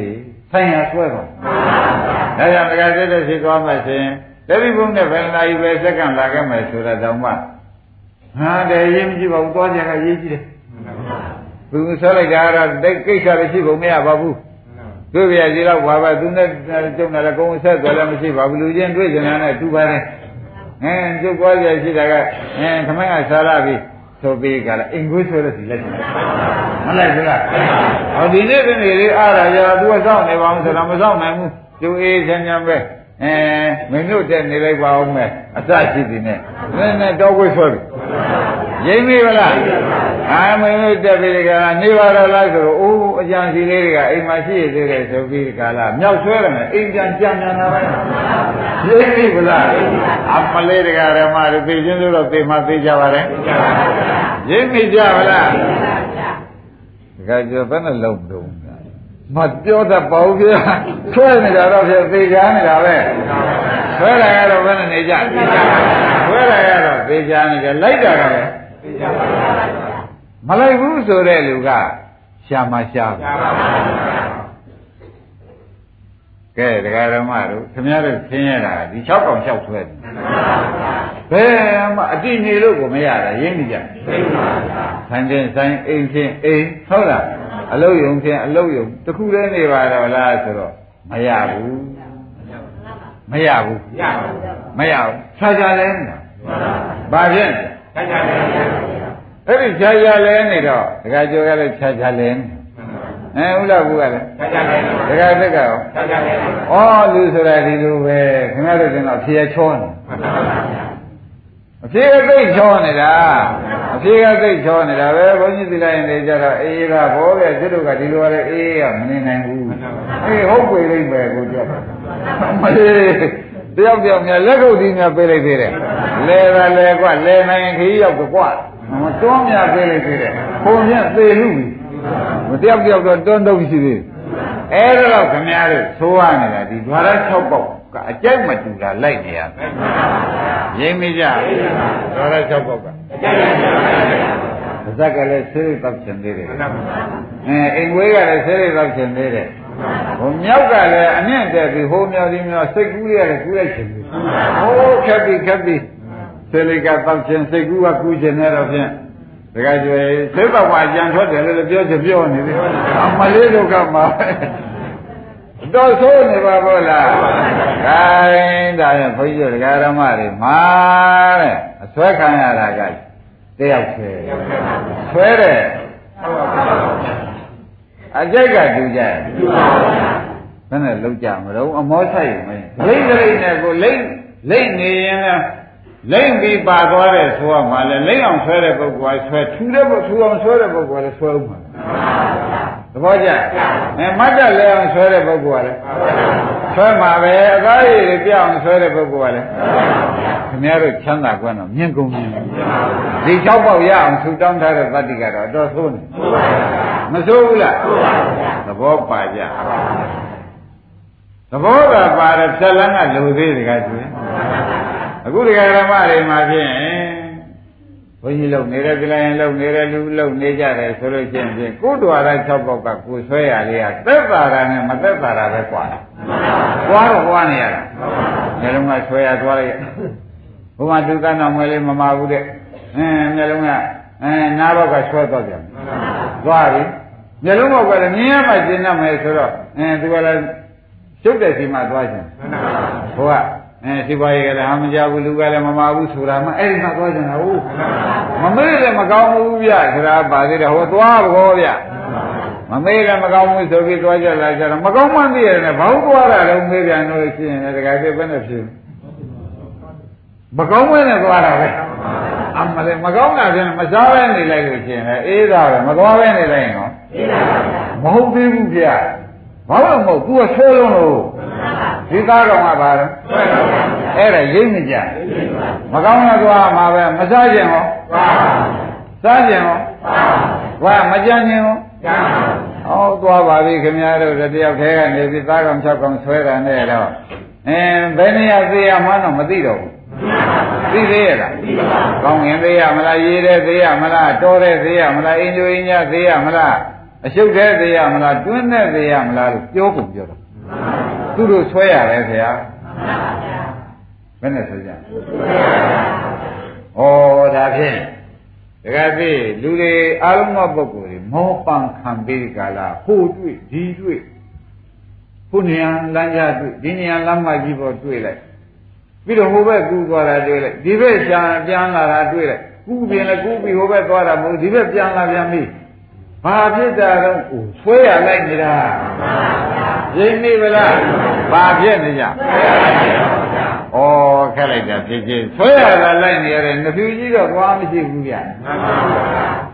ဆိုင်ရဆွဲပါဒါကြောင့်တကယ်သိတဲ့ရှိသွားမှဆိုရင်တယ်လီဖုန်းနဲ့ဘယ်နာရီပဲစက္ကန့်လာခဲ့မယ်ဆိုတာတောင်မှဟာတယ်ရေးမကြည့်ပါဘူးသွားကြကရေးကြည့်တယ်သူဆွဲလိုက်တာကတော့တိတ်ကိစ္စလည်းရှိကုန်မရပါဘူးတွေ့ပြစီတော့ဘာပဲသူနဲ့ကျုံတယ်လည်းကုန်းဆက်တယ်လည်းမရှိပါဘူးလူချင်းတွေ့ကြတယ်နဲ့တူပါတယ်အဲကျုပ်သွားကြရှိတာကအဲခမင်းကဆာလာပြီ ဆိုပြီးကြလားအင်္ဂွေးဆွဲလို့ဒီလက်ချင်မလိုက်ဘူးလားဟောဒီနေ့တနေ့လေးအားရရသူကစောင့်နေပါအောင်ဆိုတော့မစောင့်နိုင်ဘူးကျုပ်အေးချမ်းချမ်းပဲအဲမင်းတို့တက်နေလိုက်ပါအောင်မယ်အစရှိသည်နဲ့နည်းနည်းတော့ဝိဆွဲပြီရိမ့်ပြီဗလား အာမင်းတို့တက်ပြီးဒီကလာနေပါတော့လားဆိုတော့အိုးအကြံစီလေးတွေကအိမ်မှာရှိသေးတယ်ဆိုပြီးဒီကလာမြောက်ဆွဲတယ်အိမ်ပြန်ကြံကြံတာပဲရိမ့်ပြီဗလားအမလေးတွေကဓမ္မတွေသိချင်းလို့တော့သိမှသိကြပါလေရိမ့်ပြီကြဗလားဒီကကြောဘယ်နဲ့လုံးတော့မပြောတတ်ပါဘူးဗျာဆွဲနေတာတော့ဖြင့်သေချာနေတာပဲဆွဲတာကတော့ဘယ်နဲ့နေကြဆွဲတာကတော့သေချာနေတယ်လိုက်တာကလည်း မလိုက်ဘူးဆိုတဲ့လူကရှာမရှာကဲတရားဓမ္မတို့ခင်ဗျားတို့ခင်းရတာဒီ6កောင်6ဆွဲတယ်ဘယ်မှအတိနေလို့ကိုမရတာရင်းနေကြဆိုင်တဲ့ဆိုင်အိမ်ချင်းအိမ်ဟုတ်လားအလုတ်ယုံဖြင့်အလုတ်ယုံတခုတည်းနေပါတော့လားဆိုတော့မရဘူးမရဘူးမရဘူးခြားခြားလဲနေတာဘာဖြစ်ခြားခြားလဲ အဲ့ဒီခြားခြားလဲနေတော့ဒကာကျော်ကလည်းခြားခြားလဲနေအဲဥလာဘူးကလည်းခြားခြားလဲဒကာသက်ကရောခြားခြားလဲဩလူဆိုတာဒီလိုပဲခင်ဗျားတို့ကတော့ဖြေချောနေအဖြေအသိချောနေတာအဖြေကသိချောနေတာပဲဘုန်းကြီးသီလရင်တွေကြတော့အေးကဘောပဲသူတို့ကဒီလိုရဲအေးကမနေနိုင်ဘူးအေးဟုတ်ပြီလိမ့်မယ်ကိုကြောက်မလေးတယောက်တယောက်များလက်ကုပ်ဒီများပေးလိုက်သေးတယ်လဲတာလဲကွလဲနိုင်ခီးရောက်ကွ မတွန်းမြပေးလိုက်သေးတယ်ခုံမြက်သေလူပြီမတယောက်တယောက်တော့တွန်းတော့ရှိသေးတယ်အဲ့ဒါတော့ခမည်းတော်သိုးရနေတာဒီ ద్వార 6ပေါက်ကအကြိုက်မတူတာလိုက်နေရမယ်ရင်းမိကြ ద్వార 6ပေါက်ကအကြိုက်မတူပါပါဇက်ကလည်းဆေးရိပ်တောက်ချင်သေးတယ်အဲအိမ်ဝေးကလည်းဆေးရိပ်တောက်ချင်သေးတယ်ဟိုမြောက်ကလည်းအမြင့်တက်ပြီးဟိုမြောက်ဒီမြောက်စိတ်ကူးလေးကလည်းကူးလိုက်ချင်သေးတယ်ဟိုခက်ပြီခက်ပြီ ဆေလိကတောက်ခြင်းစိတ်ကူးကကူးခြင်းနဲ့တော့ဖြင့်တခါကျွေစိတ်ဘဝကြံထွက်တယ်လို့ပြောချင်ပြောနေတယ်အမလေးတို့ကမှတော့ဆိုးနေပါဘောလားခိုင်းဒါရင်ဘုန်းကြီးတို့ဒကာရမတွေမာတဲ့အဆွဲခံရတာကတယောက်ဆွဲဆွဲတယ်အကြိုက်ကတူကြတယ်တူပါဘူးဘယ်နဲ့လုံးကြမလို့အမောဆိုင်မင်းလိမ့်လိမ့်နဲ့ကိုလိမ့်လိမ့်နေရင်လည်း လိမ့်ပြီးပါသွားတဲ့ဆိုရမှာလေလိမ့်အောင်ဆွဲတဲ့ပုဂ္ဂိုလ်ကဆွဲထူတဲ့ပုဂ္ဂိုလ်ထူအောင်ဆွဲတဲ့ပုဂ္ဂိုလ်ကလည်းဆွဲဦးမှာသဘောကျအဲမတ်တက်လဲအောင်ဆွဲတဲ့ပုဂ္ဂိုလ်ကလည်းဆွဲမှာပဲအသားရည်တွေပြအောင်ဆွဲတဲ့ပုဂ္ဂိုလ်ကလည်းခင်ဗျားတို့ချမ်းသာကွန်းတော့မြင့်ကုန်မြင့်ဒီ၆ပေါက်ရအောင်ထူတောင်းထားတဲ့တတ္တိကတော့အတော်ဆိုးနေမဆိုးဘူးလားသဘောပါကြသဘောကပါတယ်ဖြက်လန်းကလူသေးတယ်ကကျွေး အခုတရားဓမ္မတွေမှာဖြင့်ဘုန်းကြီးလုံနေတဲ့ကြလိုင်းလုံနေတဲ့လူလုံနေကြတယ်ဆိုလို့ချင်းဖြင့်ကိုယ်တော်တိုင်း၆ပေါက်ကကိုဆွဲရလေးကသက်သာတာနဲ့မသက်သာတာပဲကွာတာကွာတော့ကွာနေရတာညလုံးကဆွဲရသွားလိုက်ဘုမသူကနောက်မလေးမမဘူးတဲ့အင်းညလုံးကအဲနားတော့ကဆွဲတော့ပြန်သွားပြီညလုံးဘောက်ကလည်းမြင်ရမှရှင်းတတ်မယ်ဆိုတော့အင်းသူကလည်းရှုပ်တဲ့စီမှာသွားခြင်းဘုရား အဲစီပွားရေးကလည်းဟာမကြဘူးလူကလည်းမမဘူးဆိုတာမှအဲ့ဒီမှာသွားကြတာဟုတ်မမေ့လည်းမကောင်းဘူးဗျဆိုတာပါသေးတယ်ဟိုသွားဘောဗျမမေ့လည်းမကောင်းဘူးဆိုပြီးသွားကြလာကြတော့မကောင်းမှန်းသိရတယ်ဘာလို့သွားတာလဲမေးပြန်လို့ရှိရင်လည်းတခါကျဘယ်နဲ့ဖြစ်မကောင်းမနဲ့သွားတာပဲအမလေးမကောင်းတာပြန်မစားပဲနေလိုက်လို့ရှိရင်လည်းအေးတာပဲမသွားပဲနေလိုက်ရင်တော့အေးတာပါမဟုတ်သေးဘူးဗျဘာလို့မဟုတ် तू ကဆွဲလုံးလို့ ဒီသားကောင်ကဘာလဲအဲ့ဒါရိမ့်နေကြမကောင်းတဲ့သွားမှာပဲမစားကြင်ဟောစားကြင်ဟောဝါမကြမ်းကြင်ဟောဟောသွားပါပြီခင်ဗျားတို့တယောက်တည်းကနေပြီးသားကောင်၆ကောင်ဆွဲတာနဲ့တော့အင်းဘယ်နေရာသေးရမှန်းတော့မသိတော့ဘူးသိသေးရလားကောင်းရင်သေးရမလားရေးတဲ့သေးရမလားတောတဲ့သေးရမလားအင်းကျိုးအင်းညသေးရမလားအရှုပ်တဲ့သေးရမလားတွင်းတဲ့သေးရမလားလို့ပြောကုန်ပြောတော့ သူတို့ဆွဲရတယ်ခင်ဗျာဘယ်နဲ့ဆွဲကြဩဒါဖြင့်တကယ်ပြီလူတွေအားလုံးသောပုဂ္ဂိုလ်တွေမောပန်ခံပြီးကြလားဟိုတွေ့ဒီတွေ့ခုနေရာလမ်းကြားတွေ့ဒီနေရာလမ်းမကြီးပေါ်တွေ့လိုက်ပြီးတော့ဟိုဘက်ကူးသွားတာတွေ့လိုက်ဒီဘက်ပြန်ပြန်လာတာတွေ့လိုက်ကူးပြင်လည်းကူးပြီးဟိုဘက်သွားတာမဟုတ်ဒီဘက်ပြန်လာပြန်ပြီဘာဖြစ်တာတော့ဆွဲရလိုက်နေတာရိမ့်နေဗလား ဘာဖြစ်နေကြဩခက်လိုက်တာဖြစ်ဖြစ်ဆွဲရလာလိုက်နေရတယ်နှဖြူကြီးတော့သွားမရှိဘူးဗျ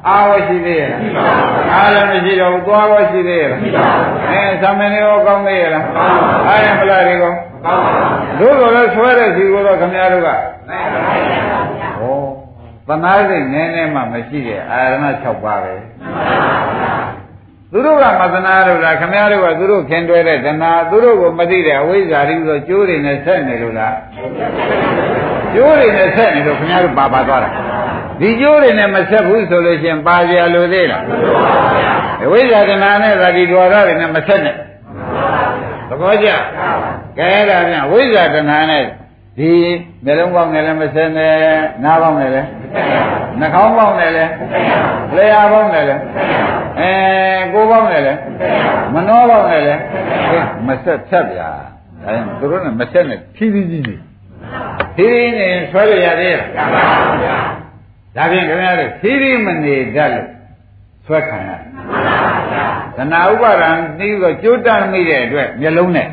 အာဝရှိသေးရဲ့အားလည်းမရှိတော့ဘူးသွားဝရှိသေးရဲ့အဲသမဏေရောကောင်းသေးရဲ့လားအားရမလားဒီကောတို့ကလည်းဆွဲတဲ့စီကိုတော့ခင်ဗျားတို့ကဩသနာစိတ်နည်းနည်းမှမရှိတဲ့အာရဏ6ပါးပဲ သူတို့ကမသနာလို့လားခမည်းတော်ကသူတို့ခင်တွဲတဲ့ဒနာသူတို့ကိုမသိတဲ့အဝိဇ္ဇာတွေဆိုကျိုးတွေနဲ့ဆက်နေလို့လားကျိုးတွေနဲ့ဆက်နေလို့ခမည်းတော်ပါပါသွားတာဒီကျိုးတွေနဲ့မဆက်ဘူးဆိုလို့ရှိရင်ပါကြလို့သေးလားအဝိဇ္ဇာဒနာနဲ့သာဒီဒွါရတွေနဲ့မဆက်နဲ့သဘောကျကဲဒါပြန်ဝိဇ္ဇာဒနာနဲ့ ဒီမျက်လုံးပေါက်နဲ့လည်းမဆက်နဲ့နားပေါက်နဲ့လည်းနှာခေါင်းပေါက်နဲ့လည်းလျှာပေါက်နဲ့လည်းအဲကိုယ်ပေါက်နဲ့လည်းမနှောပေါက်နဲ့လည်းမဆက်ဖြတ်ဗျာဒါရင်သူတို့နဲ့မဆက်နဲ့ဖြည်းဖြည်းကြီးနေဖြည်းဖြည်းနေဆွဲရရသေးလားဒါဖြင့်ခင်ဗျားတို့ဖြည်းဖြည်းမနေတတ်လို့ဆွဲခံရသနာဥပါဒံပြီးတော့ကြိုးတတ်မိတဲ့အတွက်မျက်လုံးနဲ့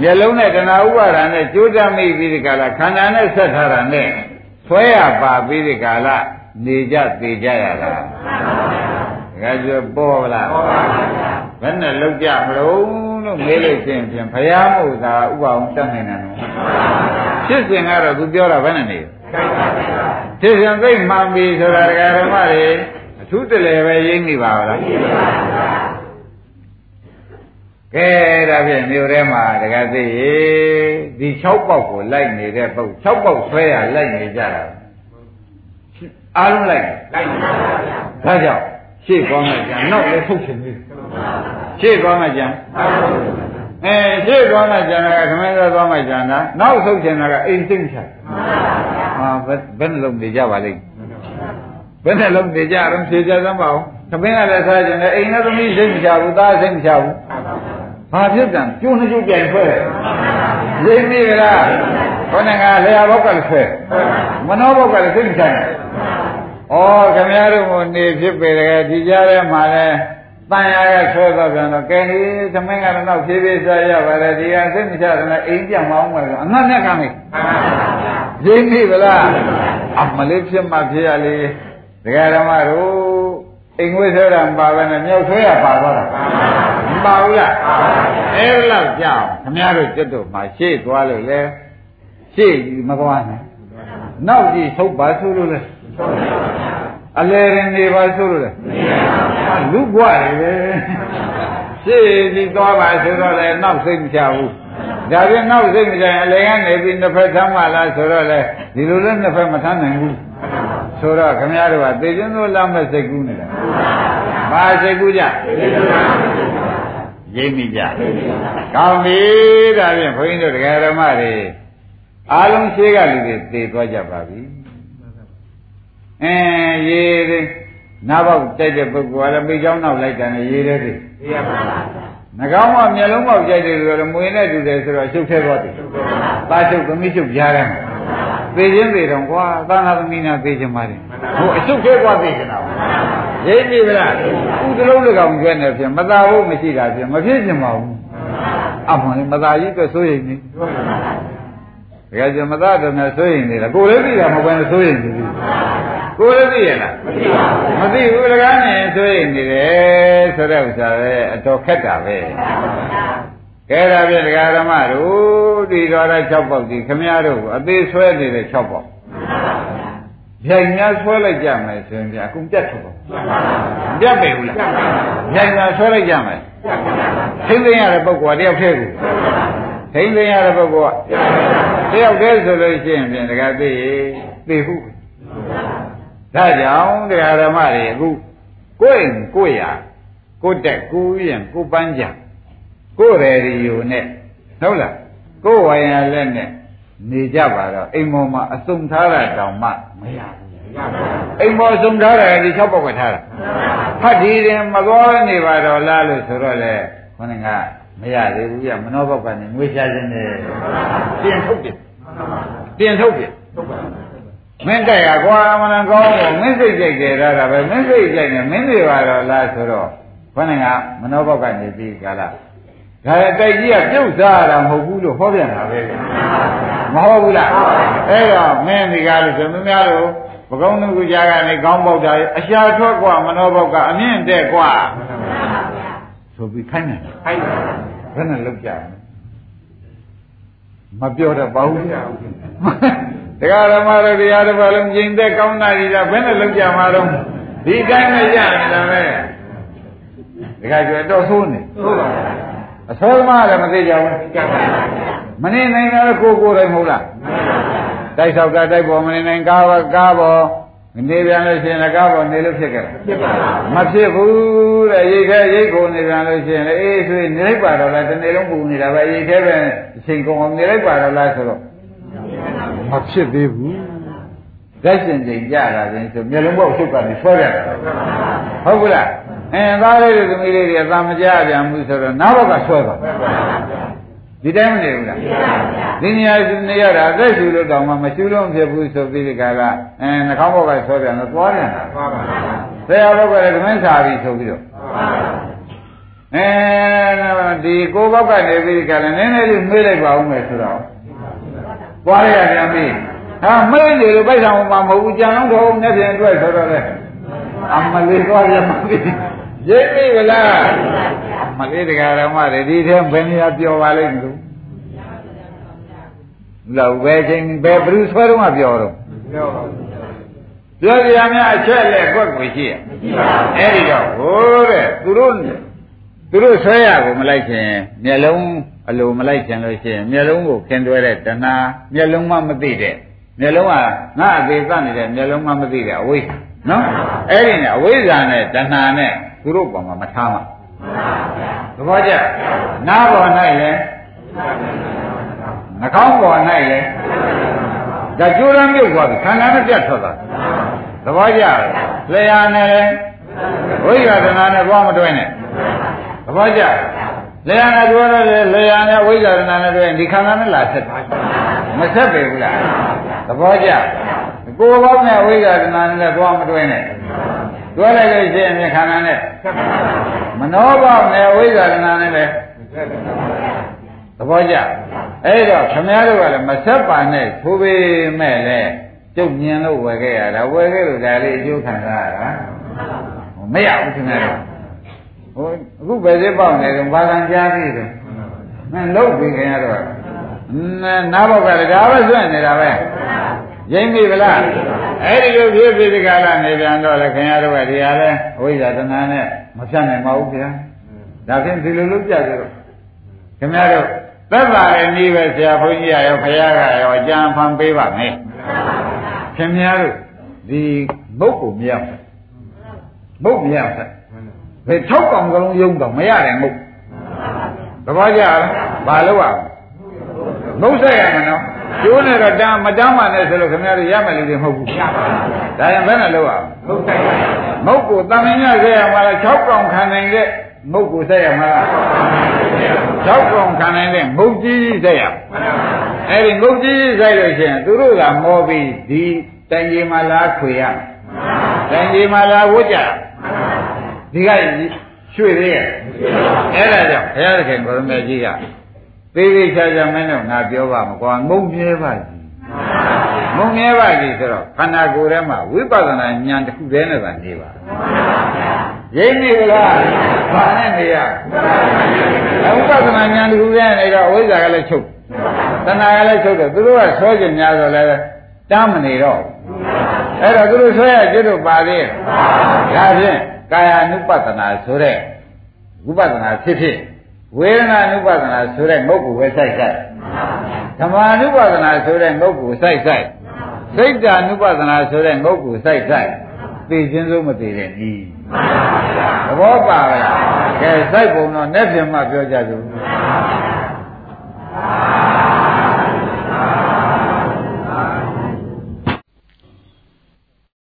မျက်လုံးနဲ့တဏှာဥပါဒာနဲ့ကြိုးတတ်မိပြီးဒီကလာခန္ဓာနဲ့ဆက်ထားတာနဲ့ဆွဲရပါပြီးဒီကလာနေကြသေးကြရတာတကယ်ပြောပေါ်လားဘယ်နဲ့လောက်ကြမလို့လို့မေးလို့ချင်းဖြင့်ဘုရားမို့သာဥပအောင်တတ်နိုင်တယ်နော်ဖြစ်စဉ်ကတော့သူပြောတာဘယ်နဲ့နေဖြစ်စဉ်သိမှန်ပြီဆိုတာဒကာဓမ္မတွေအထူးတလည်းပဲရိမ့်နေပါလား ကဲဒါဖြင့်မြို့ထဲမှာတကသိရေဒီ6ပေါက်ကိုလိုက်နေတဲ့ပုတ်6ပေါက်ဆွဲရလိုက်နေကြတာအားလုံးလိုက်လိုက်ပါဗျာဒါကြောင့်ရှေ့ကောင်းမှကြံနောက်လည်းထုတ်ချင်သေးတယ်ရှေ့ကောင်းမှကြံအဲရှေ့ကောင်းမှကြံတာကခမင်းသားကောင်းမှကြံတာနောက်ထုတ်ချင်တာကအိမ်စိတ်ချဟာဘယ်နှလုံးနေကြပါလိမ့်ဘယ်နှလုံးနေကြအောင်ဖြေကြသမ်းပါဦးသမင်းကလည်းစားကြတယ်အိမ်နဲ့သမီးစိတ်မချဘူးသားစိတ်မချဘူး ဘာဖြစ်ကြံကျိုးနှစ်ကျိုးကြိုင်ဖွဲ့ရိပ်မိကြလားခေါင်းကလျာဘောက်ကလည်းဆွဲမနောဘောက်ကလည်းစိတ်မချနိုင်ဩခင်ဗျားတို့ကနေဖြစ်ပေတယ်ဒီကြားထဲမှာလဲတန်ရာကဆွဲတော့ပြန်တော့ကဲဒီသမင်းကတော့ဖြည်းဖြည်းစားရပါလေဒီကစိတ်မချတယ်အိမ်ပြန်မအောင်ပါဘူးအငတ်နဲ့ကမ်းမေးရိပ်မိဗလားအမလေးဖြစ်မှဖြစ်ရလေဒကာဓမ္မတို့အိမ်ဝိဆွဲတာမပါဘဲနဲ့မြောက်ဆွဲရပါတော့တာမ ပါဘူးလားအဲ့လောက်ကြောက်ခင်ဗျားတို့ကျွတ်တို့မှာရှေ့သွားလို့လေရှေ့မသွားနဲ့နောက်ကြည့်ထုတ်ပါဆိုလို့လေအလေရင်နေပါဆိုလို့လေလူ့ဘွားလေရှေ့ဒီသွားပါဆိုတော့လေနောက်စိတ်မချဘူးဒါပြန်နောက်စိတ်မချရင်အလေကနေပြီးနှစ်ဖက်သမ်းပါလားဆိုတော့လေဒီလိုလည်းနှစ်ဖက်မထမ်းနိုင်ဘူးဆိုတော့ခမရတို့ကသေခြင်းတို့လမ်းမဲ့စိတ်ကူးနေတာဘာစိတ်ကူးကြ ရိပ်မိကြကောင်းပြီဒါဖြင့်ဘုန်းကြီးတို့တရားဓမ္မတွေအားလုံးရှိကလူတွေသေသွားကြပါပြီအဲရေတွေနားပေါက်တိုက်တဲ့ပုဂ္ဂိုလ်ကလည်းမိချောင်းနောက်လိုက်တယ်ရေတွေသိရပါပါနှကောင်းကမျက်လုံးပေါက်ကြိုက်တယ်ဆိုတော့မွေနဲ့တူတယ်ဆိုတော့ရှုပ်သေးသွားတယ်။သားရှုပ်သမီးရှုပ်ကြားတယ်။သေခြင်းသေတော့ကွာသာနာသမီးနာသေခြင်းပါတယ်။ဟိုအရှုပ်သေးသွားသေခြင်းတော့။ ရိပ်ပြီလား။ဥဒလုံးလကောင်ကျွဲနေဖြင့်မသာဘူးမရှိတာဖြင့်မဖြစ်ခြင်းပါဘူး။အမှန်မသာကြီးအတွက်စိုးရိမ်နေ။ဒါကြမသာတယ်နဲ့စိုးရိမ်နေလားကိုယ်လည်းသိတာမဟုတ်ဘဲနဲ့စိုးရိမ်နေပြီ။ကိုယ်လည်းသိရလားမသိပါဘူးမသိဘူးလကားနဲ့ဆိုရင်နေတယ်ဆိုတဲ့ဥစ္စာပဲအတော်ခက်တာပဲကဲဒါဖြင့်ဒကာဓမ္မတို့ဒီတော်ရ6ပေါက်ဒီခမည်းတော်အသေးဆွဲနေတဲ့6ပေါက် ဗျိုင်များဆွဲလိုက်ကြမယ်ဆိုရင်ပြအကုန်ပြတ်ထုတ်ပါပြတ်ပဲဘူးလားဗျိုင်များဆွဲလိုက်ကြမယ်သိသိရတဲ့ပုဂ္ဂိုလ်ကတယောက်တည်းကိုသိသိရတဲ့ပုဂ္ဂိုလ်ကတယောက်တည်းဆိုလို့ရှိရင်ပြန်ဒကာသိသိဟုတ်ဒါကြောင့်တရားဓမ္မတွေအခုကိုယ်ကိုယ်ရကိုယ်တက်ကိုယ်ရင်ကိုယ်ပန်းကြကိုယ်ရည်ယူနဲ့ဟုတ်လားကိုယ်ဝိုင်ရလက်နဲ့ နေကြပါတော့အိမ်မော်မှာအစုံထားတာတောင်မှမရဘူးအိမ်မော်အစုံထားတာဒီ၆ပေါက်ကထားတာဖတ်ဒီရင်မကောနေပါတော့လားလို့ဆိုတော့လေခေါင်းကမရသေးဘူးပြမနောဘောက်ကနေငွေချခြင်းနဲ့ပြင်ထုတ်တယ်ပြင်ထုတ်တယ်မင်းကြိုက်ရကွာမနကောင်းဘူးမင်းစိတ်ကြိုက်တယ်ဒါကပဲမင်းစိတ်ကြိုက်နေမင်းတွေပါတော့လားဆိုတော့ခொနကမနောဘောက်ကနေပြီးကြလားဒါတိုက်ကြီးကပြုတ်စားရတာမဟုတ်ဘူးလို့ဟောပြန်တာပဲ မဟုတ်ဘူးလားအဲ့တော့မင်းဒီကားလို့ဆိုမများလို့ပကုံးသူကကြားကနေခေါင်းပေါက်တာအရှာထွက်กว่าမနောဘောက်ကအမြင့်တက်กว่าဆိုပြီးခိုင်းတယ်ခိုင်းတယ်ဘယ်နဲ့လောက်ကြမပြောတော့ပါဘူးတရားဓမ္မတို့တရားတစ်ပါးလုံးကျင့်သက်ကောင်းတာကြီးတာဘယ်နဲ့လောက်ကြမှာတော့ဒီတိုင်းနဲ့ရနေတာပဲတခါကျတော့ဆိုးနေဆိုးပါအစောမှလည်းမသိကြဘူး မနေနိုင်တော့ကိုကိုယ်တိုင်မဟုတ်လားတိုက်ဆောက်တာတိုက်ပေါ်မနေနိုင်ကားပါကားပေါ်နေပြန်လို့ရှိရင်လည်းကားပေါ်နေလို့ဖြစ်ကြတယ်ဖြစ်ပါဘူးမဖြစ်ဘူးတဲ့ရိတ်ခဲရိတ်ကုန်နေပြန်လို့ရှိရင်လည်းအေးဆွေးနေလိုက်ပါတော့လားတစ်နေ့လုံးပူနေတာပဲရိတ်ခဲပဲအချိန်ကုန်အောင်နေလိုက်ပါတော့လားဆိုတော့မဖြစ်သေးဘူးဓာတ်ရှင်ချိန်ကြတာရင်ဆိုမျက်လုံးပေါက်ချုပ်ကနေဆွဲရတယ်ဟုတ်ဘူးလားအဲသားလေးတွေသမီးလေးတွေအသာမကြပြန်ဘူးဆိုတော့နောက်ဘက်ကဆွဲပါ ဒီတိုင်းမနေဘူးလားဒီနေရာနေရတာအသက်ရှူလို့တောင်မှမရှူလို့ဖြစ်ဘူးဆိုပြီးဒီကကအဲနှာခေါင်းဘောက်ကဆွဲပြန်တော့သွားပြန်တာသွားပါဆရာဘောက်ကလည်းဓမင်းစာပြီးဆိုပြီးတော့အဲဒီကိုဘောက်ကနေပြီးဒီကလည်းနည်းနည်းလေးမေးလိုက်ပါဦးမယ်ဆိုတော့သွားရပြန်ပြီဟာမေးနေလို့ပိုက်ဆံမှာမဟုတ်ဘူးကြံလုံးတော့နဲ့ပြန်အတွက်ဆိုတော့လေအမလေးသွားရမှာပြီရိပ်ပြီဗလား မလေးတရားဓမ္မတွေဒီထဲဘယ်နေရာပြောပါလိမ့်မလို့လောက်ပဲချင်းဘယ်ဘ누구ဆွဲတော့မှပြောတော့ပြောပါပြောကြရများအချက်လက်ကွက်ကိုရှိရအဲ့ဒီတော့ဟိုးတဲ့သူတို့သူတို့ဆွဲရကိုမလိုက်ခြင်းမျက်လုံးအလိုမလိုက်ခြင်းလို့ရှိရင်မျက်လုံးကိုခင်တွဲတဲ့တဏှာမျက်လုံးမှမသိတဲ့မျက်လုံးကငါအသေးသနေတဲ့မျက်လုံးမှမသိတဲ့အဝိဇ္ဇာနော်အဲ့ဒီနဲ့အဝိဇ္ဇာနဲ့တဏှာနဲ့သူတို့ပေါ်မှာမထားမှာ သဘောကျနားပေါ်၌လည်းနှာခေါင်းပေါ်၌လည်းဒါကျိုးရမ်းမြုပ်သွားပြီခန္ဓာနဲ့ပြတ်ထွက်သွားသဘောကျလျှာနဲ့လည်းဝိဇ္ဇာတဏှာနဲ့ဘောမတွဲနဲ့သဘောကျလျှာနဲ့တွဲတော့လေလျှာနဲ့ဝိဇ္ဇာတဏှာနဲ့တွဲဒီခန္ဓာနဲ့လာဆက်မဆက်ပေဘူးလားသဘောကျကိုယ်ပေါင်းနဲ့ဝိဇ္ဇာတဏှာနဲ့လည်းဘောမတွဲနဲ့ တွဲလိုက်လို့ရှိရင်ခန္ဓာနဲ့မနောဘောနဲ့ဝိဇ္ဇာတဏှာနဲ့လည်းသဘောကျအဲ့တော့ခမည်းတော်ကလည်းမဆက်ပါနဲ့ထိုးပေမဲ့လည်းကျုပ်မြင်လို့ဝယ်ခဲ့ရတာဝယ်ခဲ့လို့ဒါလေးအကျိုးခံစားရတာမရဘူးခင်ဗျားဟိုအခုပဲစစ်ပေါက်နေတယ်ဘာကံကြားပြီတော့မင်းလုတ်ပြီခင်ဗျားတော့နားဘောက်ကလည်းဒါပဲစွန့်နေတာပဲရင်းပြီဗလား အဲ့ဒီလိုဖြစ်ပြီးဒီကလာနေပြန်တော့လေခင်ဗျားတို့ကဒီဟာလဲအဝိဇ္ဇာတဏှာနဲ့မဖြတ်နိုင်ပါဘူးခင်ဗျာဒါဖြင့်ဒီလိုလုပ်ကြကြတော့ခင်ဗျားတို့သက်သာတဲ့နည်းပဲဆရာဘုန်းကြီးရောခရကရောအကြံဖန်ပေးပါမယ်ခင်ဗျားတို့ဒီမုတ်ကိုမရဘူးမုတ်မရဘူးဘယ်၆កောင်ကလုံးယုံတော့မရတယ်မုတ်သဘောကျလားဘာလို့ရမုတ်ဆက်ရမနော် ကျိုးနေတော့တမ်းမတမ်းပါနဲ့ဆိုလို့ခင်ဗျားတို့ရမယ်လို့မဟုတ်ဘူးရပါဘူးဒါရင်ဘယ်နဲ့လို့ရမုတ်ဆက်ရမုတ်ကိုတမင်ညဆက်ရမှာလား၆កောင်ခံနိုင်တဲ့မုတ်ကိုဆက်ရမှာလား၆កောင်ခံနိုင်တဲ့မုတ်ကြီးကြီးဆက်ရအဲ့ဒီမုတ်ကြီးကြီးဆက်လို့ရှိရင်သူတို့ကမောပြီးဒီတိုင်ကြီးမှာလားခွေရတိုင်ကြီးမှာလားဝတ်ကြဒီကရွှေသေးရဲ့အဲ့ဒါကြောင့်ဘုရားသခင်ကိုရမေကြီးက သေးသေးချာချာမင်းတို့ငါပြောပါမကွာငုံမြဲပါကြီးငုံမြဲပါကြီးဆိုတော့ခန္ဓာကိုယ်ထဲမှာဝိပဿနာဉာဏ်တစ်ခုတည်းနဲ့သာနေပါရိပ်နေလားဘာနဲ့နေရဝိပဿနာဉာဏ်တစ်ခုတည်းနေတော့အဝိဇ္ဇာကလည်းချုပ်တဏှာကလည်းချုပ်တယ်သူတို့ကဆွဲကြများဆိုလည်းတမ်းမနေတော့အဲ့တော့သူတို့ဆွဲရကျွတ်တို့ပါသေးတယ်ဒါဖြင့်ကာယ ानु ပတနာဆိုတဲ့ဝိပဿနာဖြစ်ဖြစ် ဝေဒနာနုပါဒနာဆိုတဲ့ငုတ်ကိုပဲဆိုင်ဆိုင်ဓမ္မာနုပါဒနာဆိုတဲ့ငုတ်ကိုဆိုင်ဆိုင်စိတ်ဓာနုပါဒနာဆိုတဲ့ငုတ်ကိုစိုက်ဆိုင်သိခြင်းဆုံးမသိတဲ့ဤသဘောပါပဲကဲစိုက်ပုံတော့နဲ့ပြန်မှပြောကြကြဘူး